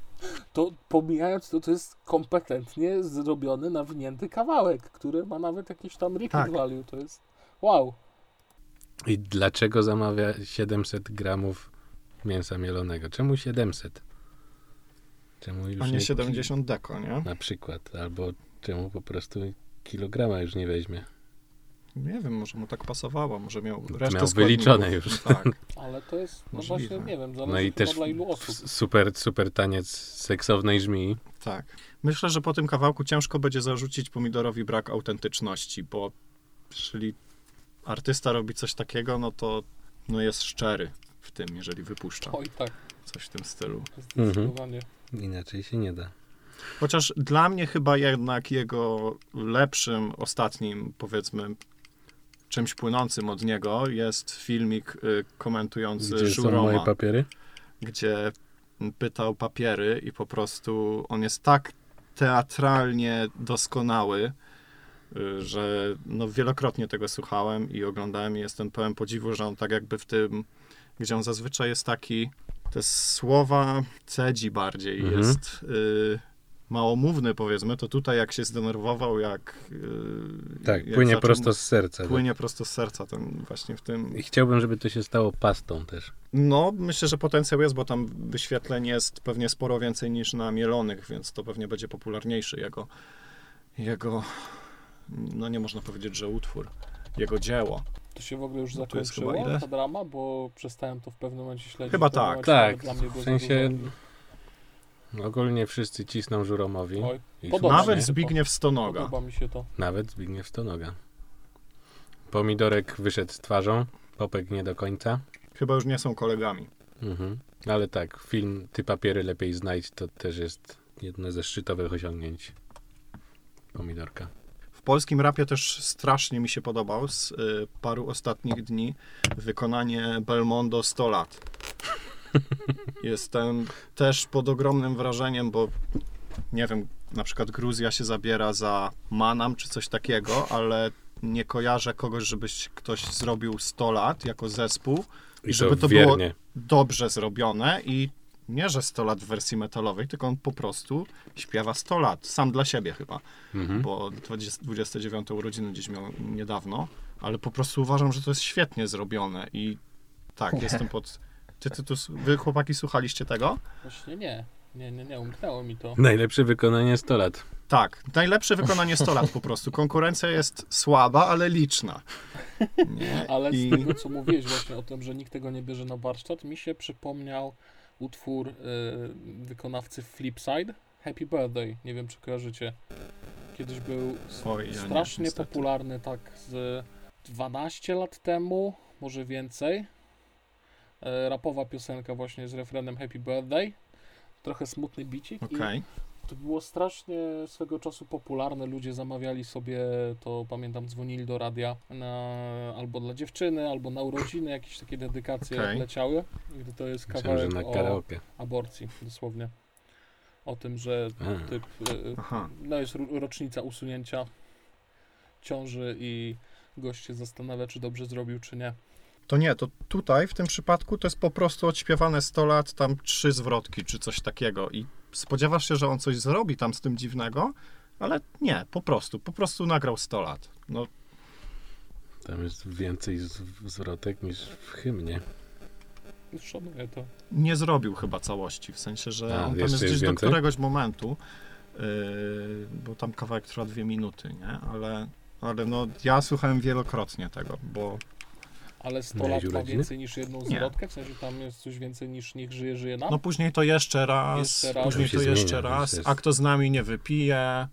to pomijając to, to jest kompetentnie zrobiony, nawinięty kawałek, który ma nawet jakiś tam repeat Tak. value. To jest wow. I dlaczego zamawia 700 gramów mięsa mielonego? Czemu 700? Czemu już A nie nie 70 deko, nie? Na przykład. Albo czemu po prostu kilograma już nie weźmie? Nie wiem, może mu tak pasowało, może miał Miał resztę wyliczone składników. już. Tak. Ale to jest, no Możliwe. właśnie, nie wiem, zależy No i też dla ilu osób. super, super taniec seksownej żmii. Tak. Myślę, że po tym kawałku ciężko będzie zarzucić pomidorowi brak autentyczności, bo jeżeli artysta robi coś takiego, no to no jest szczery w tym, jeżeli wypuszcza Oj tak, coś w tym stylu. zdecydowanie. Inaczej się nie da. Chociaż dla mnie chyba jednak jego lepszym, ostatnim, powiedzmy, czymś płynącym od niego jest filmik y, komentujący Gdzie są Żuroma, moje papiery? gdzie pytał papiery i po prostu on jest tak teatralnie doskonały, y, że no wielokrotnie tego słuchałem i oglądałem i jestem pełen podziwu, że on tak jakby w tym, gdzie on zazwyczaj jest taki te słowa cedzi bardziej, Mhm. jest y, małomówny powiedzmy, to tutaj jak się zdenerwował, jak... y, Tak, jak płynie zaczął- prosto z serca. tak. Płynie prosto z serca, ten właśnie w tym... I chciałbym, żeby to się stało pastą też. No, myślę, że potencjał jest, bo tam wyświetleń jest pewnie sporo więcej niż na mielonych, więc to pewnie będzie popularniejszy jego, jego, no nie można powiedzieć, że utwór, jego dzieło. To się w ogóle już No zakończyło, ta drama, bo przestałem to w pewnym momencie śledzić. Chyba tak. Tak, w sensie dużo. Ogólnie wszyscy cisną Żuromowi. Oj. Nawet. Zbigniew Stonoga. Podoba mi się to. Nawet Zbigniew Stonoga. Pomidorek wyszedł z twarzą, Popek nie do końca. Chyba już nie są kolegami. Mhm. Ale tak, film Ty papiery lepiej znajdź to też jest jedno ze szczytowych osiągnięć Pomidorka. W polskim rapie też strasznie mi się podobał z y, paru ostatnich dni wykonanie Belmondo 100 lat. Jestem też pod ogromnym wrażeniem, bo nie wiem, na przykład Gruzja się zabiera za Manam czy coś takiego, ale nie kojarzę kogoś, żebyś ktoś zrobił 100 lat jako zespół I żeby to, to było- dobrze zrobione i nie, że 100 lat w wersji metalowej, tylko on po prostu śpiewa 100 lat, sam dla siebie chyba, Mhm. bo 20, 29 urodziny gdzieś miał niedawno, ale po prostu uważam, że to jest świetnie zrobione i tak, jestem pod... Ty, ty, tu, wy chłopaki słuchaliście tego? Właśnie nie. Nie, nie, nie, umknęło mi to. Najlepsze wykonanie 100 lat. Tak, najlepsze wykonanie 100 lat po prostu. Konkurencja jest słaba, ale liczna. Nie? Ale I- z tego, co mówiłeś właśnie o tym, że nikt tego nie bierze na warsztat, mi się przypomniał utwór y, wykonawcy Flipside, Happy Birthday. Nie wiem, czy kojarzycie. Kiedyś był Oj, ja nie, strasznie niestety. popularny tak z 12 lat temu, może więcej. E, rapowa piosenka właśnie z refrenem Happy Birthday. Trochę smutny bicik i Okej. to było strasznie swego czasu popularne. Ludzie zamawiali sobie, to pamiętam, dzwonili do radia na, albo dla dziewczyny, albo na urodziny, jakieś takie dedykacje Okej. leciały. Gdy to jest kawałek na o karaoke. aborcji, dosłownie. O tym, że typ, y, Aha. no jest ro- rocznica usunięcia ciąży i gość się zastanawia, czy dobrze zrobił, czy nie. To nie, to tutaj w tym przypadku to jest po prostu odśpiewane 100 lat, tam trzy zwrotki czy coś takiego i spodziewasz się, że on coś zrobi tam z tym dziwnego, ale nie, po prostu, po prostu nagrał 100 lat. No Tam jest więcej zwrotek niż w hymnie. Szanuję to. nie zrobił chyba całości, w sensie, że A, on tam jest gdzieś do więcej? któregoś momentu, yy, bo tam kawałek trwa dwie minuty, nie? Ale, ale no ja słuchałem wielokrotnie tego, bo Ale 100 Miałeś lat ma więcej niż jedną zwrotkę? W sensie tam jest coś więcej niż niech żyje, żyje nam? no później to jeszcze raz, Jeszcze raz. później To jeszcze zmienia, raz, a kto z nami nie wypije,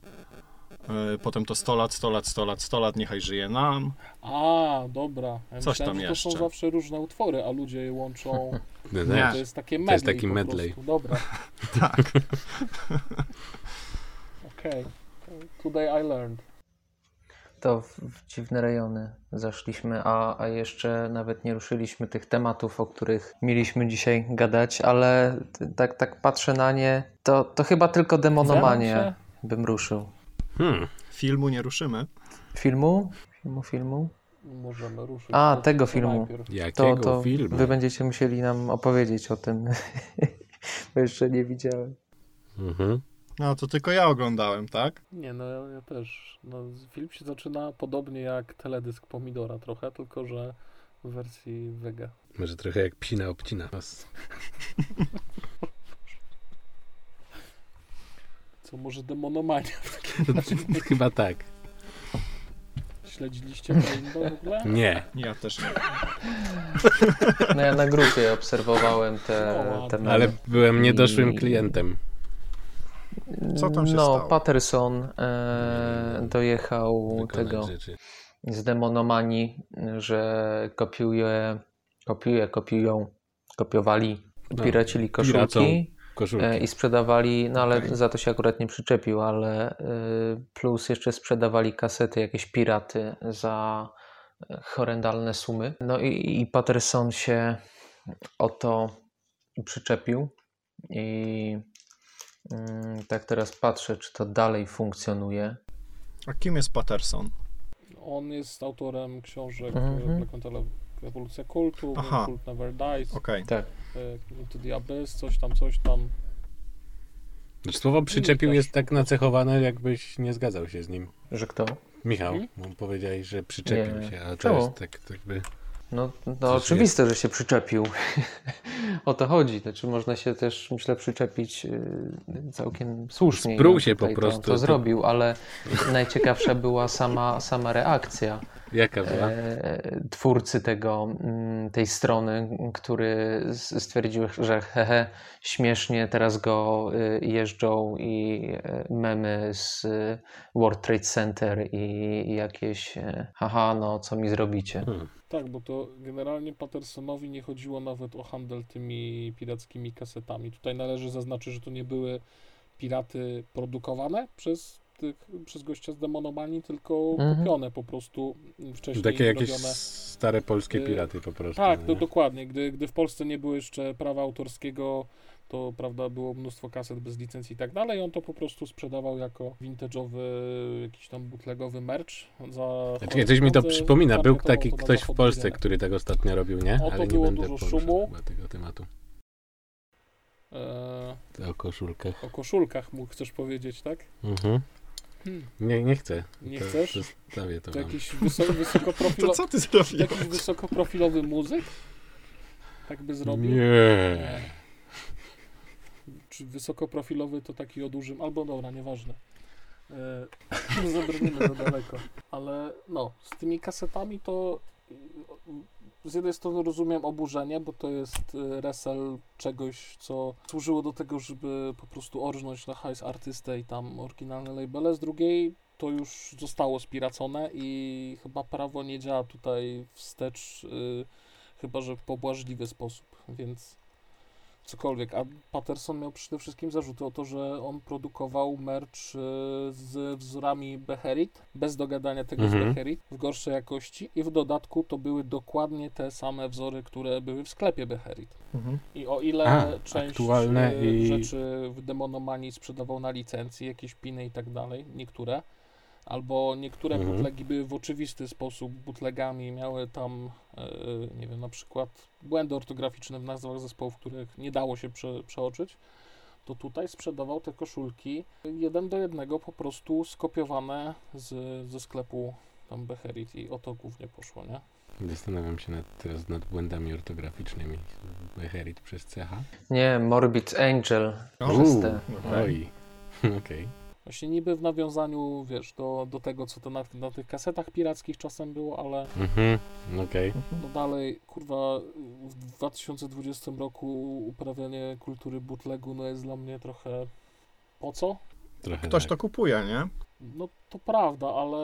yy, potem to 100 lat, 100 lat, 100 lat, 100 lat, niechaj żyje nam. A, dobra. Ja Coś myślałem, tam że to są zawsze różne utwory, a ludzie je łączą. No, Nie. To jest takie medley To jest taki medley. Dobra. Tak. Okej. Today I learned. To w, w dziwne rejony zaszliśmy, a, a jeszcze nawet nie ruszyliśmy tych tematów, o których mieliśmy dzisiaj gadać, ale t- tak, tak patrzę na nie, to, to chyba tylko demonomanię Zero bym ruszył. Hmm. Filmu nie ruszymy. Filmu? Filmu, filmu? Możemy ruszyć. A, To- tego to filmu. najpierw. To, Jakiego to filmu? wy będziecie musieli nam opowiedzieć o tym, bo jeszcze nie widziałem. Mhm. No to tylko ja oglądałem, tak? Nie, no ja, ja też. No, film się zaczyna podobnie jak teledysk Pomidora trochę, tylko że w wersji Vega. Może trochę jak psina obcina. Co może demonomania w takim razie? Chyba tak. Śledziliście to w ogóle? Nie. Ja też nie. No ja na grupie obserwowałem te, No, te. Ale byłem niedoszłym I- klientem. Co tam się no, stało? Patterson e, dojechał Wykonać tego rzeczy. z demonomanii, że kopiuje, kopiuje, kopiują, kopiowali, No, piracili koszulki e, i sprzedawali, no ale Okej. za to się akurat nie przyczepił, ale e, plus jeszcze sprzedawali kasety, jakieś piraty za horrendalne sumy. No i, i Patterson się o to przyczepił i tak teraz patrzę, czy to dalej funkcjonuje. A kim jest Patterson? On jest autorem książek Mhm. Black Metal Ewolucja Kultu, Aha. Kult Never Dies. Okej. Tak. e, Into the Abyss, coś tam, coś tam. Znaczy, Słowo przyczepił jest tak nacechowane, jakbyś nie zgadzał się z nim. Że kto? Michał, bo powiedziałeś, że przyczepił Nie. się, a to Czemu? jest tak jakby... No, no oczywiste, że się przyczepił. o to chodzi. Znaczy można się też, myślę, przyczepić y, całkiem słusznie. Sprół się po prostu. To, to zrobił, ale najciekawsza była sama, sama reakcja Jaka była? e, twórcy tego, mm, tej strony, który stwierdził, że hehe, śmiesznie, teraz go y, jeżdżą i y, memy z y, World Trade Center i, jakieś e, haha, no co mi zrobicie. Hmm. Tak, bo to generalnie Pattersonowi nie chodziło nawet o handel tymi pirackimi kasetami. Tutaj należy zaznaczyć, że to nie były piraty produkowane przez, tych, przez gościa z Demonomanii, tylko Mhm. kupione po prostu wcześniej Takie jakieś robione. stare polskie Y, piraty po prostu. Tak, nie? to dokładnie. Gdy, gdy w Polsce nie było jeszcze prawa autorskiego, to prawda, było mnóstwo kaset bez licencji i tak dalej. On to po prostu sprzedawał jako vintage'owy, jakiś tam bootlegowy merch za. Znaczy, coś mi to przypomina. Był targetował taki ktoś w Polsce, który tak ostatnio robił, nie? O, to Ale nie było będę dużo poruszał szumu. chyba tego tematu. E, O koszulkach. o koszulkach mu chcesz powiedzieć, tak? Mhm. Hmm. Nie, nie chcę. Nie to, chcesz? Zostawię to To jakiś wysoko, To wysokoprofilowy, co ty zrobiłeś? jakiś wysokoprofilowy muzyk? Tak by zrobił? Nie. Czy wysokoprofilowy to taki o dużym, albo dobra, nieważne. E, Zabrniemy za daleko. Ale no, z tymi kasetami to z jednej strony rozumiem oburzenie, bo to jest y, resel czegoś, co służyło do tego, żeby po prostu orżnąć na hajs artystę i tam oryginalne labele. Z drugiej to już zostało spiracone i chyba prawo nie działa tutaj wstecz, y, chyba że w pobłażliwy sposób, więc cokolwiek. A Patterson miał przede wszystkim zarzuty o to, że on produkował merch y, z wzorami Beherit, bez dogadania tego Mhm. z Beherit, w gorszej jakości i w dodatku to były dokładnie te same wzory, które były w sklepie Beherit. Mhm. I o ile A, część aktualne y, i- rzeczy w Demonomanii sprzedawał na licencji, jakieś piny i tak dalej, niektóre, albo niektóre Mhm. butlegi były w oczywisty sposób butlegami, miały tam, e, nie wiem, na przykład błędy ortograficzne w nazwach zespołów, których nie dało się prze, przeoczyć, to tutaj sprzedawał te koszulki jeden do jednego po prostu skopiowane z, ze sklepu tam Beherit i o to głównie poszło, nie? Zastanawiam się nad, teraz nad błędami ortograficznymi. Beherit przez CH. Nie, Morbid Angel. O, przez te. Oj. Okej. Właśnie niby w nawiązaniu, wiesz, do, do tego, co to na, na tych kasetach pirackich czasem było, ale Mhm. Okej. no dalej, kurwa, w 2020 roku uprawianie kultury bootlegu, no jest dla mnie trochę po co? Trochę Ktoś tak. to kupuje, nie? No to prawda, ale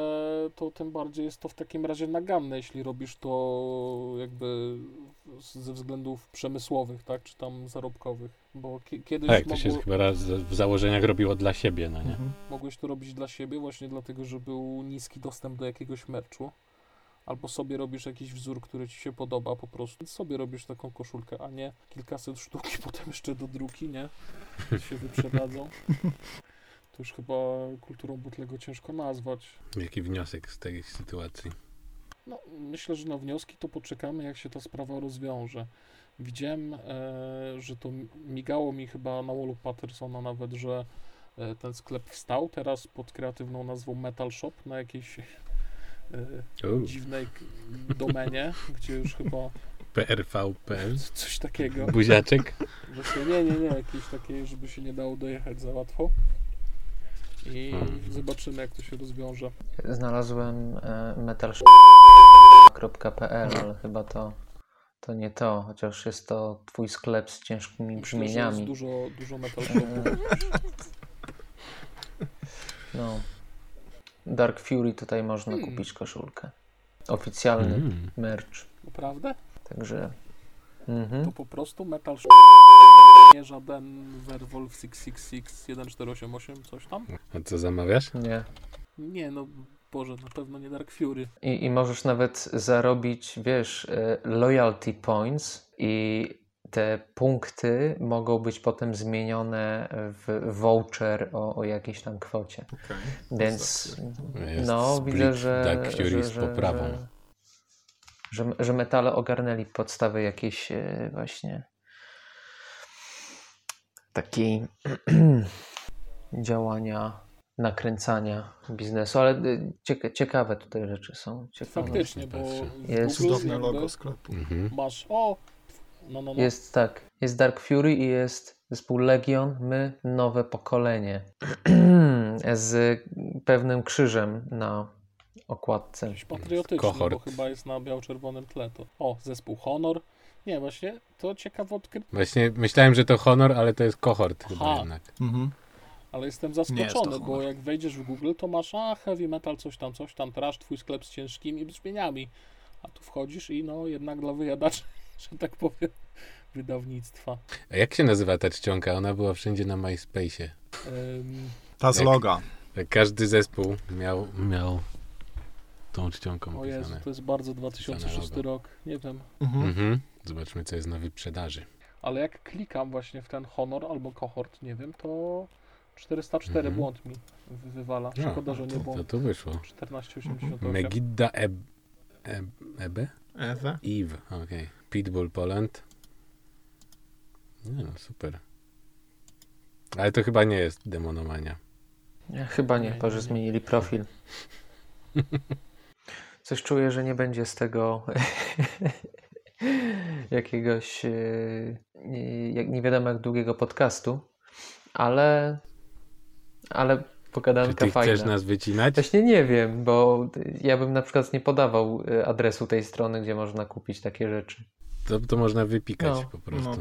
to tym bardziej jest to w takim razie naganne, jeśli robisz to jakby ze względów przemysłowych, tak, czy tam zarobkowych, bo ki- kiedyś Tak, to się mogło, chyba raz w założeniach robiło dla siebie, no nie? Mhm. mogłeś to robić dla siebie właśnie dlatego, że był niski dostęp do jakiegoś merchu, albo sobie robisz jakiś wzór, który ci się podoba po prostu, sobie robisz taką koszulkę, a nie kilkaset sztuk i potem jeszcze do druki, nie? się wyprzedadzą. To już chyba kulturą butlego ciężko nazwać. Jaki wniosek z tej sytuacji? No, myślę, że na wnioski to poczekamy, jak się ta sprawa rozwiąże. Widziałem, e, że to migało mi chyba na wallu Pattersona nawet, że e, ten sklep wstał teraz pod kreatywną nazwą Metal Shop na jakiejś e, dziwnej domenie, gdzie już chyba PRV.pl? coś takiego. Buziaczek? Właśnie nie, nie, nie, jakieś takie, żeby się nie dało dojechać za łatwo. I Hmm. zobaczymy, jak to się rozwiąże. Znalazłem e, metal.pl, ale chyba to, to nie to, chociaż jest to twój sklep z ciężkimi Myślę, że jest brzmieniami. dużo, dużo Metal No. Dark Fury tutaj można Hmm. kupić koszulkę. Oficjalny Mm. merch. Naprawdę? Także. Mhm. To po prostu Metal nie żaden Werwolf 666 1488 coś tam? A co zamawiasz? Nie. Nie, no Boże, na pewno nie Dark Fury. I, I możesz nawet zarobić, wiesz, e, loyalty points i te punkty mogą być potem zmienione w voucher o, o jakiejś tam kwocie. Okej. Więc Jest no, widzę, że, Dark Fury że, z poprawą. że, że, że metale ogarnęli podstawy jakiejś e, właśnie takiej działania, nakręcania biznesu, ale cieka ciekawe tutaj rzeczy są. Ciekawe. Faktycznie, bo Jest. Cudowne logo sklepu. Mhm. masz, o, no, no, no. Jest tak, jest Dark Fury i jest zespół Legion, my, nowe pokolenie. Z pewnym krzyżem na okładce. Jakiś patriotyczny, Kohort. bo chyba jest na biało-czerwonym tle. To. O, zespół Honor. Nie, właśnie, to ciekawe odkrycie, Właśnie myślałem, że to honor, ale to jest kohort chyba Aha. jednak. Mhm. ale jestem Nie jest zaskoczony, bo jak wejdziesz w Google, to masz, a, heavy metal, coś tam, coś tam, trash, twój sklep z ciężkimi brzmieniami. A tu wchodzisz i no, jednak dla wyjadaczy, że tak powiem, wydawnictwa. A jak się nazywa ta czcionka? Ona była wszędzie na MySpace'ie. Ym, Ta z loga. Każdy zespół miał, miał tą czcionką o Jezu, to jest bardzo 2006 logo. rok, nie wiem. Mhm. Mhm. Zobaczmy, co jest na wyprzedaży. Ale jak klikam właśnie w ten Honor albo Cohort, nie wiem, to 404 Mhm. błąd mi wy- wywala. No, Szkoda, że nie To błąd. tu wyszło. 1488. Megidda Eb... Eb... Ebe? Ewe. Eve, okej. Pitbull Poland. Nie no, super. Ale to chyba nie jest demonomania. Ja chyba nie, nie, że zmienili profil. Coś czuję, że nie będzie z tego jakiegoś e, nie- jak nie wiadomo jak długiego podcastu, ale ale Czy pogadanka ty fajna. chcesz nas wycinać? Właśnie nie wiem, bo ja bym na przykład nie podawał e, adresu tej strony, gdzie można kupić takie rzeczy. To, to można wypikać No, po prostu. no.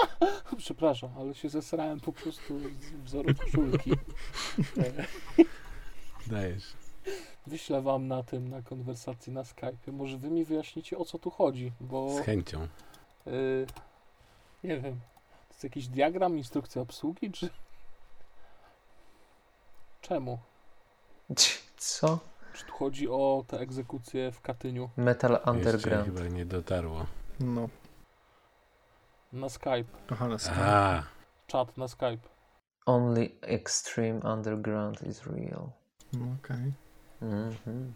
Przepraszam, ale się zesrałem po prostu z wzoru koszulki. Dajesz. Wyślę wam na tym, na konwersacji na Skype. Może wy mi wyjaśnicie, o co tu chodzi, bo Z chęcią. y, nie wiem, to jest jakiś diagram, instrukcja obsługi, czy... Czemu? Co? Czy tu chodzi o te egzekucje w Katyniu Metal Jeszcze Underground. chyba nie dotarło. No. na Skype? Kochane stan. A, Czat na Skype. Only extreme underground is real. No, Okej. Mhm.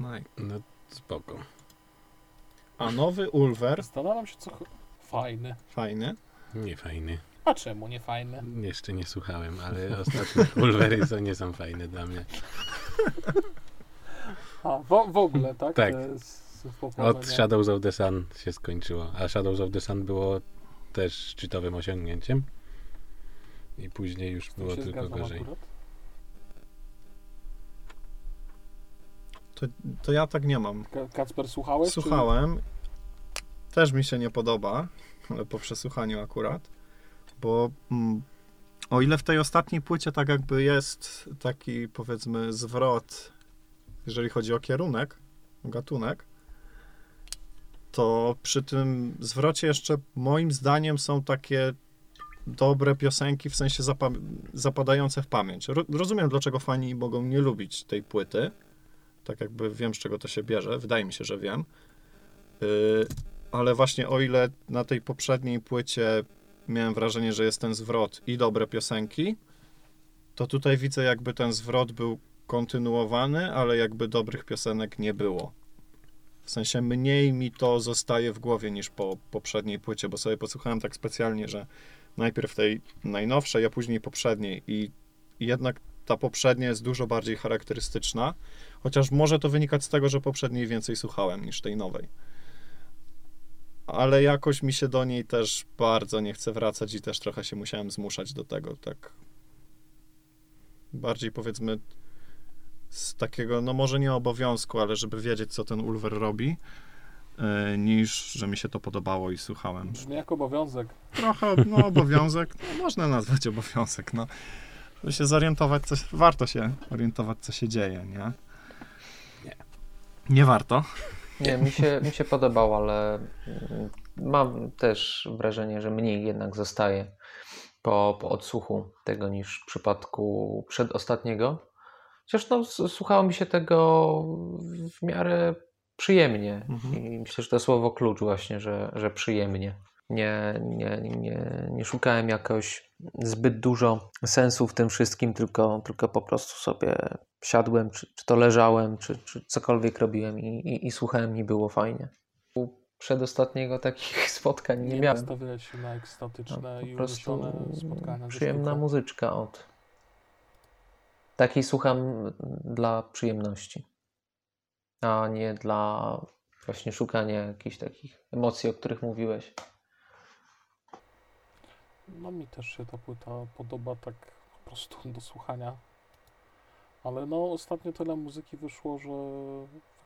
No i- no spoko. A nowy Ulver, Zastanawiam się, co... Fajny. fajny. Nie fajny. A czemu nie fajny? Jeszcze nie słuchałem, ale ostatnie Ulvery nie są fajne dla mnie. A, w, w ogóle, tak? Tak. Z Od. Shadows of the Sun się skończyło. A Shadows of the Sun było też szczytowym osiągnięciem. I później już było tylko gorzej. akurat. To, to ja tak nie mam. Ka- Kacper, słuchałeś? czy- Słuchałem. Też mi się nie podoba, ale po przesłuchaniu akurat. Bo mm, o ile w tej ostatniej płycie tak jakby jest taki powiedzmy zwrot, jeżeli chodzi o kierunek, o gatunek, to przy tym zwrocie jeszcze moim zdaniem są takie dobre piosenki, w sensie zapa- zapadające w pamięć. Ro- rozumiem, dlaczego fani mogą nie lubić tej płyty. Tak jakby wiem, z czego to się bierze. Wydaje mi się, że wiem. Yy, ale właśnie o ile na tej poprzedniej płycie miałem wrażenie, że jest ten zwrot i dobre piosenki, to tutaj widzę jakby ten zwrot był kontynuowany, ale jakby dobrych piosenek nie było. W sensie mniej mi to zostaje w głowie niż po poprzedniej płycie, bo sobie posłuchałem tak specjalnie, że najpierw tej najnowszej, a później poprzedniej i jednak ta poprzednia jest dużo bardziej charakterystyczna, chociaż może to wynikać z tego, że poprzedniej więcej słuchałem niż tej nowej. Ale jakoś mi się do niej też bardzo nie chce wracać i też trochę się musiałem zmuszać do tego, tak bardziej powiedzmy z takiego, no może nie obowiązku, ale żeby wiedzieć, co ten Ulver robi, yy, niż, że mi się to podobało i słuchałem. Brzmi jak obowiązek. Trochę, no obowiązek, no, można nazwać obowiązek, no. Żeby się zorientować, coś, warto się orientować, co się dzieje, nie? Nie. Nie warto. Nie, mi się, mi się podobał, ale mm, mam też wrażenie, że mniej jednak zostaje po, po odsłuchu tego niż w przypadku przedostatniego. Chociaż no, słuchało mi się tego w miarę przyjemnie Mhm. i myślę, że to słowo klucz właśnie, że, że przyjemnie. Nie, nie, nie, nie szukałem jakoś zbyt dużo sensu w tym wszystkim, tylko, tylko po prostu sobie siadłem, czy, czy to leżałem, czy, czy cokolwiek robiłem i, i, i słuchałem i było fajnie. przedostatniego takich spotkań nie, Nie miałem. się na No, ekstatyczne po i prostu spotkania. przyjemna muzyczka od. Takiej słucham dla przyjemności, a nie dla właśnie szukania jakichś takich emocji, o których mówiłeś. No mi też się ta płyta podoba tak po prostu do słuchania. Ale no ostatnio tyle muzyki wyszło, że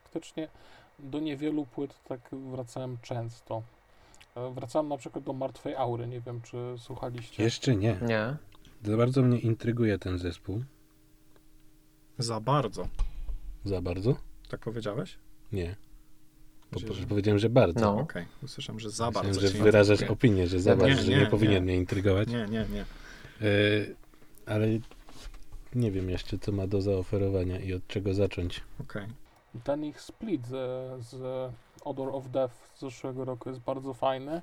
faktycznie do niewielu płyt tak wracałem często. E, Wracałem na przykład do Martwej Aury, nie wiem czy słuchaliście. Jeszcze nie. Nie? Za bardzo mnie intryguje ten zespół. Za bardzo. Za bardzo? Tak powiedziałeś? Nie. Po, Że- po, powiedziałem, że bardzo. No. Okej, usłyszałem, że za Myślałem, bardzo. że wyrażasz intryguje. opinię, że za Nie, bardzo, że nie, nie, nie. powinien mnie intrygować. Nie, nie, nie. E, ale nie wiem jeszcze, co ma do zaoferowania i od czego zacząć. Okej. Ten ich split z, z Odor of Death z zeszłego roku jest bardzo fajny.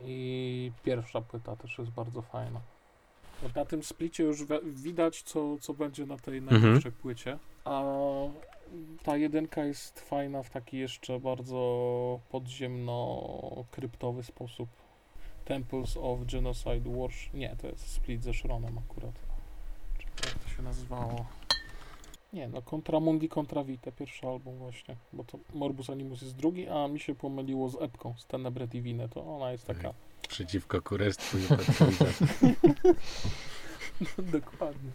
I pierwsza płyta też jest bardzo fajna. Na tym splicie już wi- widać, co, co będzie na tej Mhm. najbliższej płycie. A ta jedynka jest fajna w taki jeszcze bardzo podziemno-kryptowy sposób. Temples of Genocide Worship. Nie, to jest split ze Shronem akurat. Czy jak to się nazywało? Nie, no Contra Mundi Contra Vitae, pierwszy album właśnie, bo to Morbus Animus jest drugi, a mi się pomyliło z epką, z Tenebre Divine, to ona jest taka, Przeciwko kurestwu i upadkowi. dokładnie.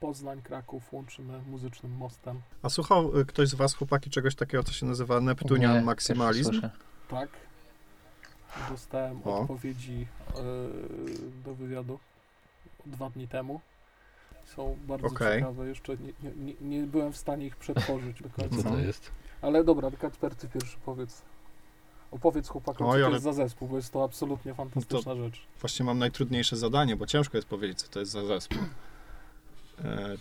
Poznań, Kraków łączymy muzycznym mostem, A słuchał y, ktoś z was, chłopaki, czegoś takiego, co się nazywa Neptunian Nie, słyszę. tak? Dostałem O. odpowiedzi yy, do wywiadu dwa dni temu. Są bardzo Okej. ciekawe, jeszcze nie, nie, nie, byłem w stanie ich przetworzyć do końca. Co to jest? Ale dobra, Kacper, ty pierwszy powiedz. Opowiedz chłopakom, Oj, co to ale- jest za zespół, bo jest to absolutnie fantastyczna rzecz. Właśnie mam najtrudniejsze zadanie, bo ciężko jest powiedzieć, co to jest za zespół. E,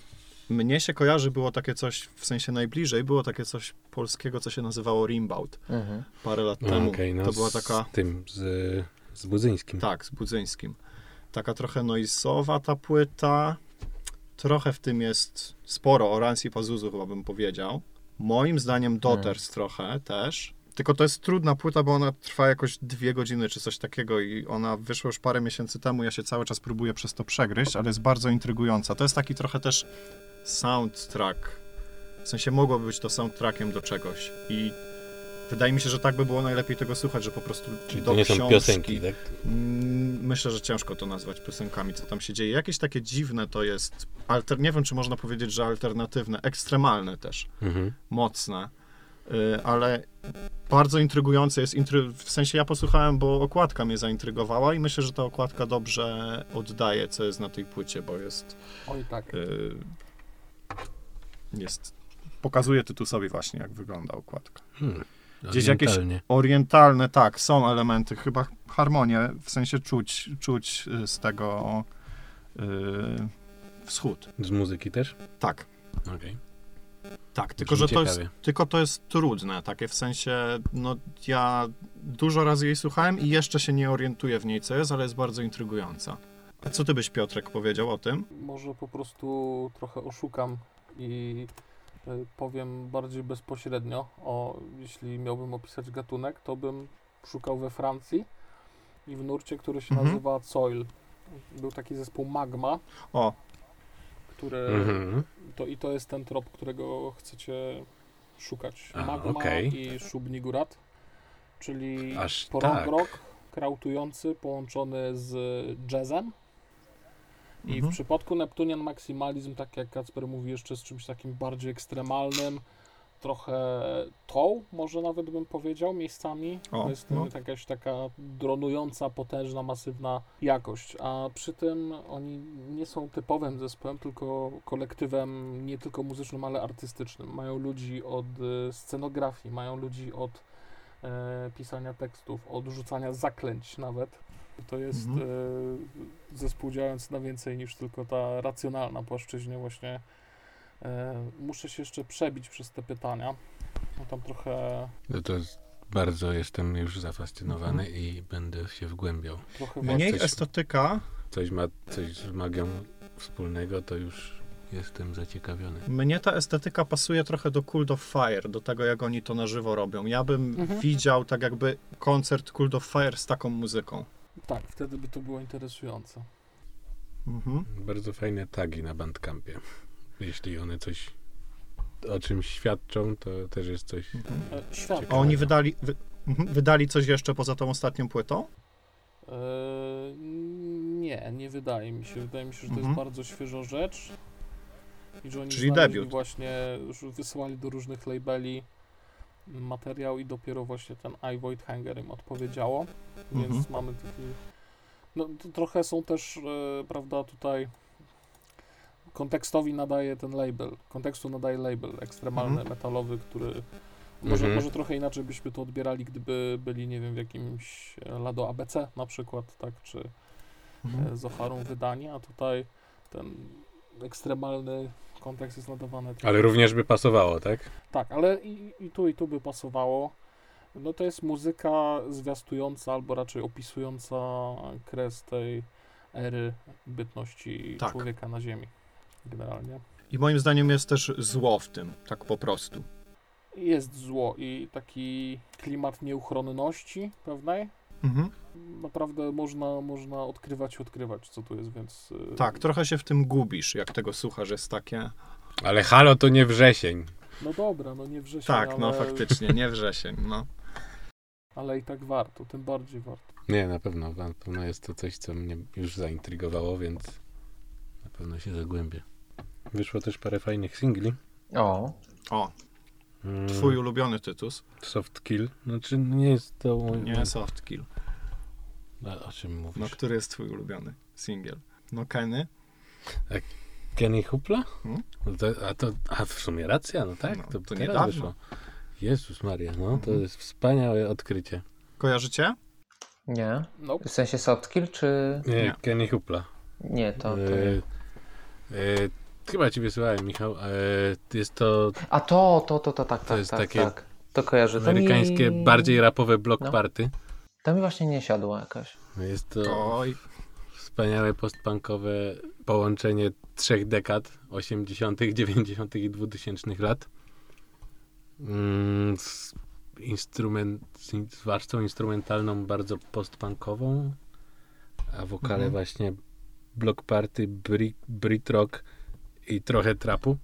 Mnie się kojarzy, było takie coś, w sensie najbliżej, było takie coś polskiego, co się nazywało Rimbaud Mhm. parę lat No, temu. okej, no, to była z taka, tym, z, z Budzyńskim. tak, z Budzyńskim. Taka trochę noisowa ta płyta. Trochę w tym jest sporo Oransi Pazuzu, chyba bym powiedział. Moim zdaniem Doters trochę też. Tylko to jest trudna płyta, bo ona trwa jakoś dwie godziny czy coś takiego i ona wyszła już parę miesięcy temu. Ja się cały czas próbuję przez to przegryźć, ale jest bardzo intrygująca. To jest taki trochę też soundtrack. W sensie mogłoby być to soundtrackiem do czegoś i wydaje mi się, że tak by było najlepiej tego słuchać, że po prostu Czyli do to nie są książki, piosenki, tak? Mm, Myślę, że ciężko to nazwać piosenkami, co tam się dzieje. Jakieś takie dziwne to jest, alter, nie wiem, czy można powiedzieć, że alternatywne, ekstremalne też, Mhm. mocne, ale bardzo intrygujące jest, intry... w sensie ja posłuchałem, bo okładka mnie zaintrygowała i myślę, że ta okładka dobrze oddaje, co jest na tej płycie, bo jest, Oj tak. y, jest, pokazuje tytułowi właśnie, jak wygląda okładka. Hmm. Gdzieś jakieś-. Orientalne, tak, są elementy, chyba harmonię, w sensie czuć, czuć y, z tego y, wschód. Z muzyki też? Tak, Okej. Tak, tylko że to jest, tylko to jest trudne, takie w sensie, no ja dużo razy jej słuchałem i jeszcze się nie orientuję w niej, co jest, ale jest bardzo intrygująca. A co ty byś, Piotrek, powiedział o tym? Może po prostu trochę oszukam i y, powiem bardziej bezpośrednio. O, jeśli miałbym opisać gatunek, to bym szukał we Francji i w nurcie, który się Mhm. nazywa Soil. Był taki zespół Magma, O, który Mhm. to i to jest ten trop, którego chcecie szukać. A, Magma okej. i Szubnigurat, czyli prog tak. krautujący połączony z jazzem. I Mhm. w przypadku Neptunian Maximalizm, tak jak Kacper mówi, jeszcze z czymś takim bardziej ekstremalnym, trochę tą, może nawet bym powiedział, miejscami. O, to jest no. jakaś taka dronująca, potężna, masywna jakość. A przy tym oni nie są typowym zespołem, tylko kolektywem nie tylko muzycznym, ale artystycznym. Mają ludzi od y, scenografii, mają ludzi od e, pisania tekstów, od rzucania zaklęć nawet. To jest Mhm. e, zespół działający na więcej niż tylko ta racjonalna płaszczyźnia właśnie. E, muszę się jeszcze przebić przez te pytania. No tam trochę, No to jest- bardzo jestem już zafascynowany i będę się trochę mniej coś- estetyka, Coś ma coś z magią wspólnego, to już jestem zaciekawiony. Mnie ta estetyka pasuje trochę do Cult of Fire, do tego jak oni to na żywo robią. Ja bym Mhm. widział tak jakby koncert Cult of Fire z taką muzyką. Tak, wtedy by to było interesujące. Mhm. Bardzo fajne tagi na Bandcampie. Jeśli one coś o czymś świadczą, to też jest coś. A oni wydali, wy, mhm, wydali coś jeszcze poza tą ostatnią płytą? E, nie, nie wydaje mi się. Wydaje mi się, że to Mhm. jest bardzo świeża rzecz. I że oni Czyli debiut. właśnie, już wysyłali do różnych labeli materiał i dopiero właśnie ten I Void Hanger im odpowiedziało. Więc Mhm. mamy taki... No to trochę są też, e, prawda, tutaj kontekstowi nadaje ten label, kontekstu nadaje label ekstremalny, Mhm. metalowy, który może, Mhm. może trochę inaczej byśmy to odbierali, gdyby byli, nie wiem, w jakimś e, Lado ABC na przykład, tak, czy Mhm. e, z Ocharą wydanie, a tutaj ten ekstremalny kontekst jest nadawany. Ale również by pasowało, tak? Tak, ale i, i tu, i tu by pasowało. No to jest muzyka zwiastująca, albo raczej opisująca kres tej ery bytności Tak. człowieka na Ziemi. Generalnie. I moim zdaniem jest też zło w tym, tak po prostu. Jest zło i taki klimat nieuchronności pewnej. Mhm. Naprawdę można, można odkrywać i odkrywać, co tu jest, więc... y, Tak, trochę się w tym gubisz, jak tego słuchasz, jest takie... Ale halo to nie wrzesień. No dobra, no nie wrzesień, Tak, ale, no faktycznie, nie wrzesień, no. ale i tak warto, tym bardziej warto. Nie, na pewno. Na pewno jest to coś, co mnie już zaintrygowało, więc na pewno się zagłębię. Wyszło też parę fajnych singli. O, O, Mm, twój ulubiony tytus. Soft Kill. Znaczy nie jest to... mój- Nie Soft Kill. A, o czym mówisz? No, który jest twój ulubiony singiel? No Kenny? Kenny Hupla? Hmm? No to, a to, a w sumie racja, no tak, No, to, to teraz niedawno. wyszło. Jezus Maria, no to Mhm. jest wspaniałe odkrycie. Kojarzycie? nie. No, W sensie softkill, czy... Nie, Nie. Kenny Hupla. Nie, to... to E, nie. e, chyba ci wysyłałem, Michał. E, jest to A to, to, to, to, tak, to tak, jest tak, takie tak. To kojarzę. To amerykańskie, mi... bardziej rapowe block No. party. To mi właśnie nie siadło jakoś. Jest to Oj, wspaniałe postpunkowe połączenie trzech dekad 80., 90. i 2000 lat. Mm, z, instrument, z, warstwą instrumentalną bardzo postpunkową, a wokale Mhm. właśnie block party, brit rock i trochę trapu.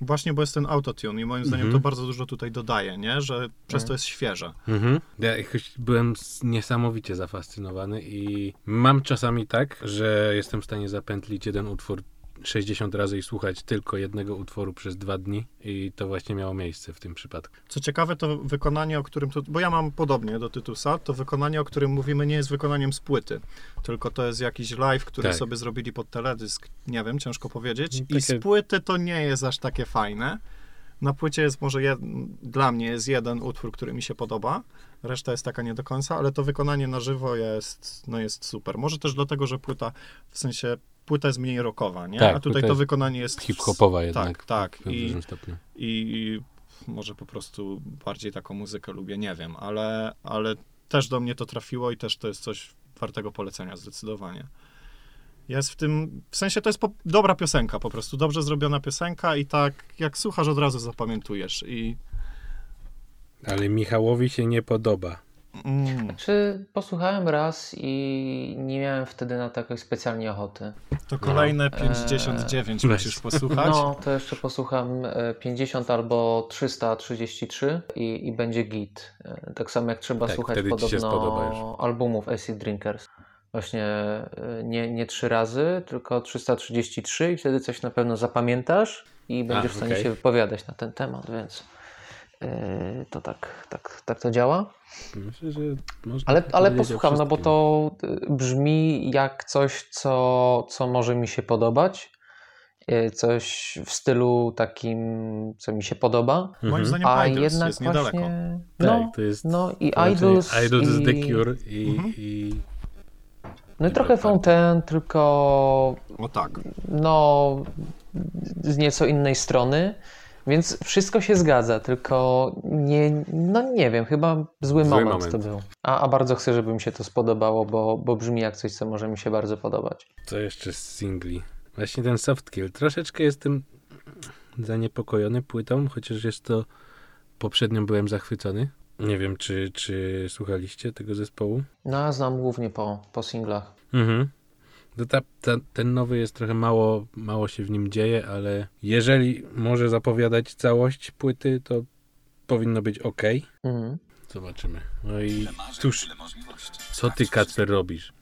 właśnie, bo jest ten autotune i moim zdaniem Mhm. to bardzo dużo tutaj dodaje, nie? Że przez to jest świeże. Mhm. Ja jakoś byłem niesamowicie zafascynowany i mam czasami tak, że jestem w stanie zapętlić jeden utwór 60 razy i słuchać tylko jednego utworu przez dwa dni i to właśnie miało miejsce w tym przypadku. Co ciekawe, to wykonanie, o którym tu, bo ja mam podobnie do Tytusa, to wykonanie, o którym mówimy, nie jest wykonaniem z płyty, tylko to jest jakiś live, który Tak. sobie zrobili pod teledysk, nie wiem, ciężko powiedzieć. No, I takie- z płyty to nie jest aż takie fajne. Na płycie jest może jed, dla mnie jest jeden utwór, który mi się podoba, reszta jest taka nie do końca, ale to wykonanie na żywo jest, no jest super. Może też dlatego, że płyta, w sensie płyta jest mniej rockowa, nie? Tak, A tutaj to wykonanie jest Hip-hopowa jednak. Tak, tak. W I, dużym stopniu. i może po prostu bardziej taką muzykę lubię, nie wiem, ale, ale też do mnie to trafiło i też to jest coś wartego polecenia zdecydowanie. Jest w tym, w sensie to jest po, dobra piosenka po prostu, dobrze zrobiona piosenka i tak jak słuchasz od razu zapamiętujesz i Ale Michałowi się nie podoba. Mm, Czy posłuchałem raz i nie miałem wtedy na to jakoś specjalnie ochoty. to kolejne Eee, 59 weź. musisz posłuchać. No, to jeszcze posłucham e, 50 albo 333 i, i będzie git. E, Tak samo jak trzeba Tak, słuchać podobno albumów Acid Drinkers. Właśnie e, nie, nie trzy razy, tylko 333 i wtedy coś na pewno zapamiętasz i będziesz w stanie się wypowiadać na ten temat, więc e, to tak, tak, tak to działa. Myślę, że można Ale, ale posłucham, no bo to y, brzmi jak coś, co, co może mi się podobać. Y, Coś w stylu takim, co mi się podoba. Moim Mhm. zdaniem A Idols jednak jest niedaleko. właśnie. Tak, No, to jest no i połączenie Idols. Idols i, The Cure i, Mhm. i No i i trochę Black Party. Fontaine, tylko O tak. no z nieco innej strony. Więc wszystko się zgadza, tylko nie, no nie wiem, chyba zły, Zły moment, moment. to był. A, a bardzo chcę, żeby mi się to spodobało, bo, bo brzmi jak coś, co może mi się bardzo podobać. co jeszcze z singli? Właśnie ten soft kill. Troszeczkę jestem zaniepokojony płytą, chociaż jest to poprzednią byłem zachwycony. Nie wiem, czy, czy słuchaliście tego zespołu. No, ja znam głównie po, po singlach. Mhm. To ta, ta, ten nowy jest trochę mało, mało się w nim dzieje, ale jeżeli może zapowiadać całość płyty, to powinno być ok. Mhm. Zobaczymy. No i tuż. Co ty, Kacper, robisz?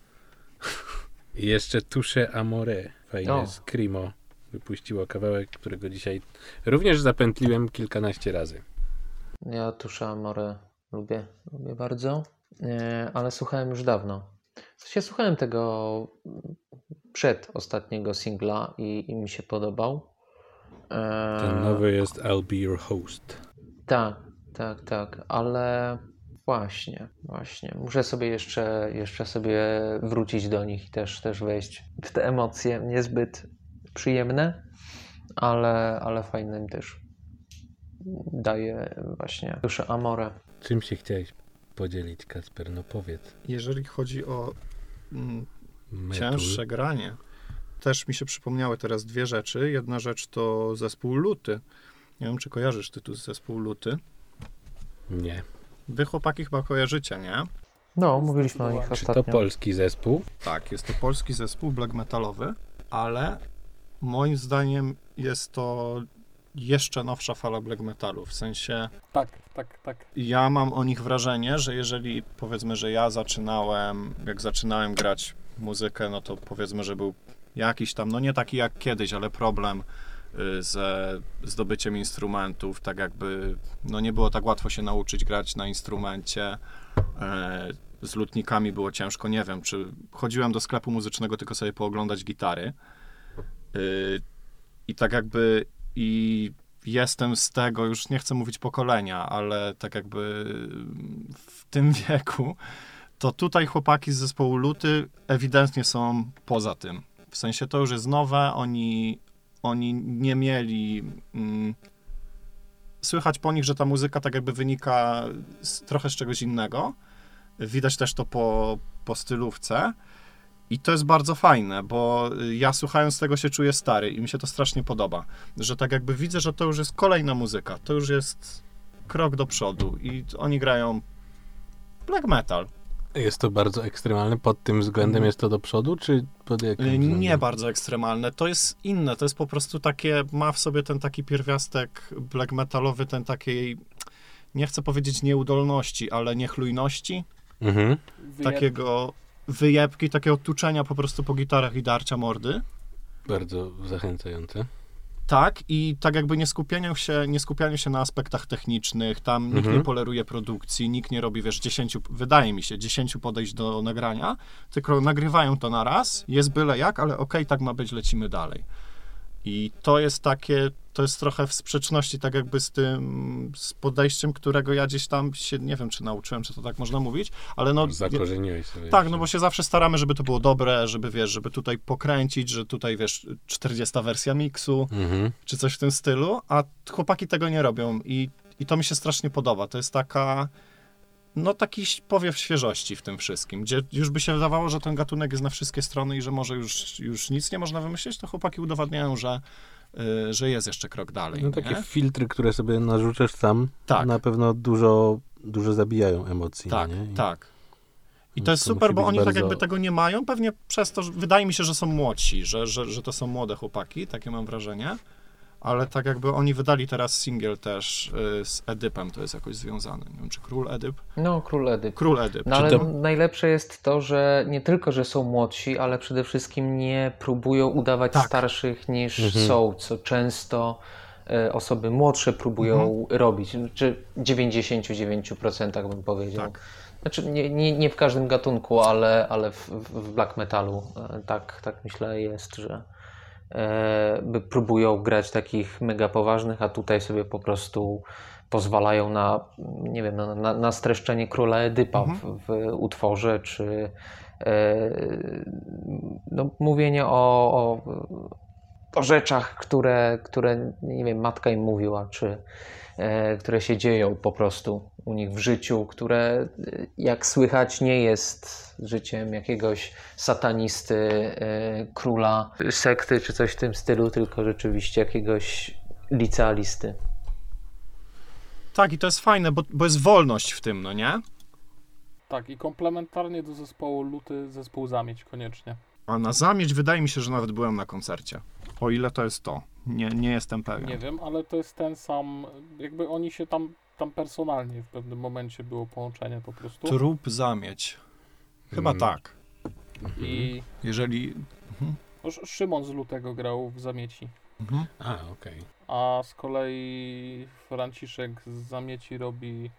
I jeszcze Tusze Amore. Fajnie, O. Screamo wypuściło kawałek, którego dzisiaj również zapętliłem kilkanaście razy. Ja Tusza Amore lubię, lubię bardzo, e, ale słuchałem już dawno. W sensie słuchałem tego przed ostatniego singla i, i mi się podobał. E, Ten nowy jest I'll Be Your Host. Tak, tak, tak, ale właśnie, właśnie. Muszę sobie jeszcze, jeszcze sobie wrócić do nich i też, też wejść w te emocje niezbyt przyjemne, ale, ale fajne mi też daje właśnie duszę Amore. Czym się chciałeś podzielić, Kacper? No powiedz. Jeżeli chodzi o mm, Metal. cięższe granie, też mi się przypomniały teraz dwie rzeczy. Jedna rzecz to zespół Luty. Nie wiem, czy kojarzysz ty tu zespół Luty. Nie. Wy chłopaki chyba kojarzycie, nie? No, mówiliśmy o nich Czy to ostatnio. polski zespół? Tak, jest to polski zespół black metalowy, ale moim zdaniem jest to jeszcze nowsza fala black metalu. W sensie Tak, tak, tak. ja mam o nich wrażenie, że jeżeli powiedzmy, że ja zaczynałem, jak zaczynałem grać muzykę, no to powiedzmy, że był jakiś tam, no nie taki jak kiedyś, ale problem y, ze zdobyciem instrumentów, tak jakby, no nie było tak łatwo się nauczyć grać na instrumencie. E, Z lutnikami było ciężko, nie wiem, czy chodziłem do sklepu muzycznego tylko sobie pooglądać gitary. Y, I tak jakby i jestem z tego, już nie chcę mówić pokolenia, ale tak jakby w tym wieku, to tutaj chłopaki z zespołu Luty ewidentnie są poza tym. W sensie to już jest nowe, oni, oni nie mieli. Mm, słychać po nich, że ta muzyka tak jakby wynika z, trochę z czegoś innego. Widać też to po, po stylówce. I to jest bardzo fajne, bo y, ja słuchając tego się czuję stary i mi się to strasznie podoba. Że tak jakby widzę, że to już jest kolejna muzyka, to już jest krok do przodu i oni grają black metal. Jest to bardzo ekstremalne. Pod tym względem jest to do przodu, czy pod jakim Y, względem? Nie bardzo ekstremalne, to jest inne, to jest po prostu takie, ma w sobie ten taki pierwiastek black metalowy, ten takiej, nie chcę powiedzieć nieudolności, ale niechlujności, Mhm. Takiego wyjebki, takiego tuczenia po prostu po gitarach i darcia mordy. Bardzo zachęcające. Tak, i tak jakby nie skupianiu się, nie skupianiu się na aspektach technicznych, tam nikt Mhm. nie poleruje produkcji, nikt nie robi, wiesz, dziesięciu, wydaje mi się, dziesięciu podejść do nagrania, tylko nagrywają to na raz, jest byle jak, ale okej, tak ma być, lecimy dalej. I to jest takie, to jest trochę w sprzeczności tak jakby z tym, z podejściem, którego ja gdzieś tam się, nie wiem, czy nauczyłem, czy to tak można mówić, ale no... Zakorzeniłeś sobie. Tak, no bo się zawsze staramy, żeby to było dobre, żeby, wiesz, żeby tutaj pokręcić, że tutaj, wiesz, 40 wersja miksu, Mhm. czy coś w tym stylu, a chłopaki tego nie robią i, i to mi się strasznie podoba. To jest taka, no taki powiew świeżości w tym wszystkim, gdzie już by się wydawało, że ten gatunek jest na wszystkie strony i że może już, już nic nie można wymyślić, to chłopaki udowadniają, że, y, że jest jeszcze krok dalej. No nie? takie filtry, które sobie narzucasz sam, Tak. na pewno dużo, dużo zabijają emocji. Tak, nie? I tak. I to jest to super, bo oni tak bardzo- jakby tego nie mają, pewnie przez to, że wydaje mi się, że są młodsi, że, że, że to są młode chłopaki, takie mam wrażenie, ale tak jakby oni wydali teraz singiel też y, z Edypem, to jest jakoś związane, nie wiem, czy Król Edyp? No, Król Edyp. Król Edyp. No ale to- najlepsze jest to, że nie tylko, że są młodsi, ale przede wszystkim nie próbują udawać Tak. starszych niż Mhm. są, co często e, osoby młodsze próbują Mhm. robić, czy 99% bym powiedział. Tak. Znaczy nie, nie, nie w każdym gatunku, ale, ale w, w black metalu e, tak, tak myślę jest, że próbują grać takich mega poważnych, a tutaj sobie po prostu pozwalają na, nie wiem, na, na streszczenie króla Edypa Mhm. w, w utworze, czy e, no, mówienie o, o, o rzeczach, które, które, nie wiem, matka im mówiła, czy, e, które się dzieją po prostu u nich w życiu, które e, jak słychać nie jest życiem jakiegoś satanisty, e, króla sekty czy coś w tym stylu, tylko rzeczywiście jakiegoś licealisty. Tak, i to jest fajne, bo, bo jest wolność w tym, no nie? Tak, i komplementarnie do zespołu Luty zespół Zamieć koniecznie. A na zamieć wydaje mi się, że nawet byłem na koncercie. O ile to jest to. Nie, nie jestem pewien. Nie wiem, ale to jest ten sam, jakby oni się tam, tam personalnie w pewnym momencie było połączenie po prostu. Trup zamieć. Chyba Mm. tak. I Jeżeli. no, Sz- Szymon z Lutego grał w Zamieci. Mhm. A, okej. A z kolei Franciszek z Zamieci robi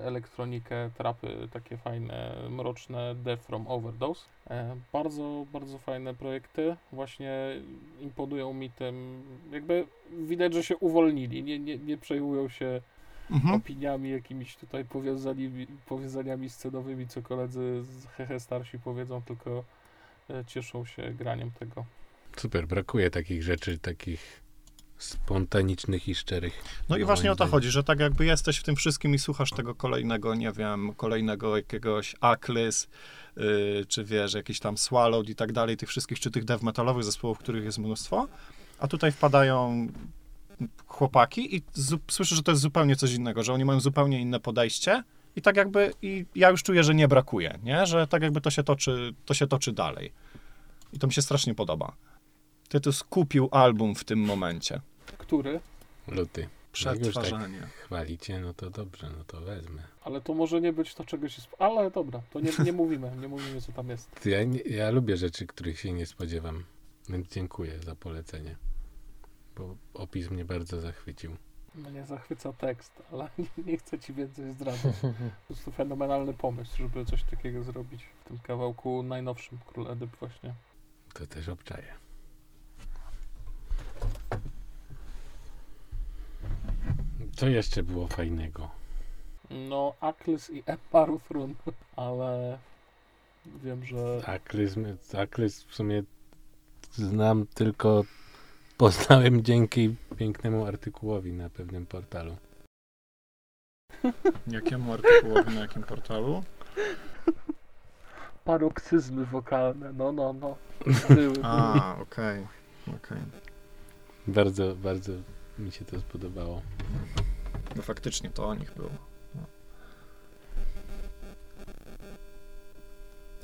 elektronikę, trapy takie fajne, mroczne Death from Overdose. E, bardzo, bardzo fajne projekty. Właśnie imponują mi tym, jakby widać, że się uwolnili, nie, nie, nie przejmują się Mhm. opiniami, jakimiś tutaj powiązaniami, powiązaniami scenowymi, co koledzy z Hehe Starsi powiedzą, tylko e, cieszą się graniem tego. Super, brakuje takich rzeczy, takich spontanicznych i szczerych. No i właśnie o to chodzi, że tak jakby jesteś w tym wszystkim i słuchasz tego kolejnego, nie wiem, kolejnego jakiegoś Aklys, yy, czy wiesz, jakiś tam Swallowed i tak dalej, tych wszystkich, czy tych dev metalowych zespołów, których jest mnóstwo, a tutaj wpadają chłopaki i słyszę, że to jest zupełnie coś innego, że oni mają zupełnie inne podejście i tak jakby, i ja już czuję, że nie brakuje, nie? Że tak jakby to się toczy, to się toczy dalej. I to mi się strasznie podoba. Tytus kupił album w tym momencie. Który? Luty. Już tak Przetwarzanie. chwalicie, no to dobrze, no to wezmę. Ale to może nie być to, czego się... Sp- Ale dobra, to nie, nie mówimy, nie mówimy, co tam jest. Ja, nie, ja lubię rzeczy, których się nie spodziewam, więc dziękuję za polecenie, bo opis mnie bardzo zachwycił. Mnie zachwyca tekst, ale nie, nie chcę ci więcej zdradzać. Po prostu fenomenalny pomysł, żeby coś takiego zrobić w tym kawałku najnowszym Król Edyp właśnie. To też obczaję. Co jeszcze było fajnego? No, Aklys i Emma Ruthrun, ale wiem, że Aklys, Aklys w sumie znam tylko, poznałem dzięki pięknemu artykułowi na pewnym portalu. Jakiemu artykułowi na jakim portalu? paroksyzmy wokalne, no, no, no. Były. A, okej. okej. Bardzo, bardzo mi się to spodobało. No faktycznie to o nich było. No.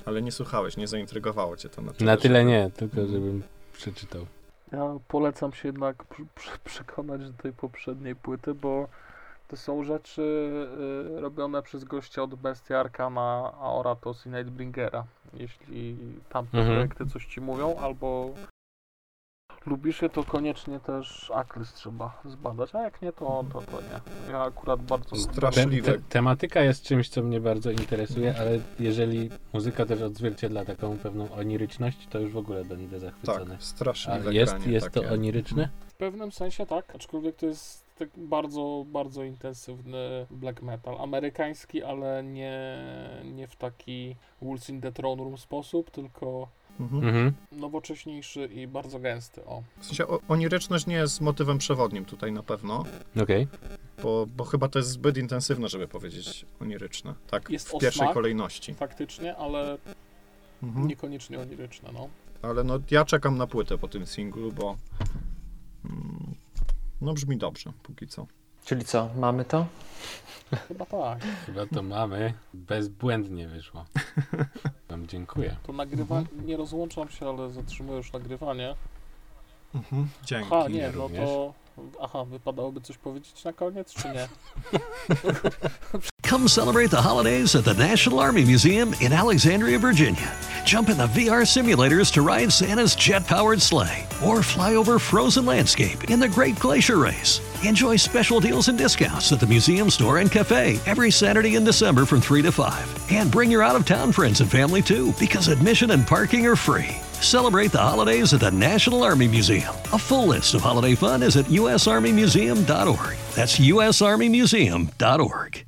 Ale nie słuchałeś, nie zaintrygowało cię to na tyle. Na tyle żeby- nie, tylko żebym przeczytał. Ja polecam się jednak pr- pr- przekonać do tej poprzedniej płyty, bo to są rzeczy y, robione przez gościa od Bestia Arcana, Aoratos i Nightbringera. Jeśli tamte Mhm. projekty coś ci mówią, albo lubisz je, to koniecznie też Aklys trzeba zbadać, a jak nie, to, to, to nie. Ja akurat bardzo... Straszliwe. Te, te, tematyka jest czymś, co mnie bardzo interesuje, ale jeżeli muzyka też odzwierciedla taką pewną oniryczność, to już w ogóle będę zachwycony. Tak, A straszliwe jest, granie jest to takie. oniryczne? W pewnym sensie tak, aczkolwiek to jest tak bardzo, bardzo intensywny black metal. Amerykański, ale nie, nie w taki Wolves in the Throne Room sposób, tylko Mhm. Mhm. nowocześniejszy i bardzo gęsty. O. W sensie o, oniryczność nie jest motywem przewodnim tutaj na pewno, Okej. bo, bo chyba to jest zbyt intensywne, żeby powiedzieć oniryczne. Tak, Jest w o pierwszej smak. kolejności. Faktycznie, ale Mhm. niekoniecznie oniryczne, no. Ale no ja czekam na płytę po tym singlu, bo mm, no brzmi dobrze póki co. Czyli co, mamy to? Chyba tak. Chyba to mamy. Bezbłędnie wyszło. Wam dziękuję. To nagrywa... Nie rozłączam się, ale zatrzymuję już nagrywanie. Mhm. Dzięki. Aha, nie, no również. to... Aha, wypadałoby coś powiedzieć na koniec, czy nie? Come celebrate the holidays at the National Army Museum in Alexandria, Virginia. Jump in the VR simulators to ride Santa's jet powered sleigh or fly over frozen landscape in the Great Glacier Race. Enjoy special deals and discounts at the museum store and cafe every Saturday in December from 3 to 5. And bring your out of town friends and family too, because admission and parking are free. Celebrate the holidays at the National Army Museum. A full list of holiday fun is at usarmymuseum.org. That's usarmymuseum.org.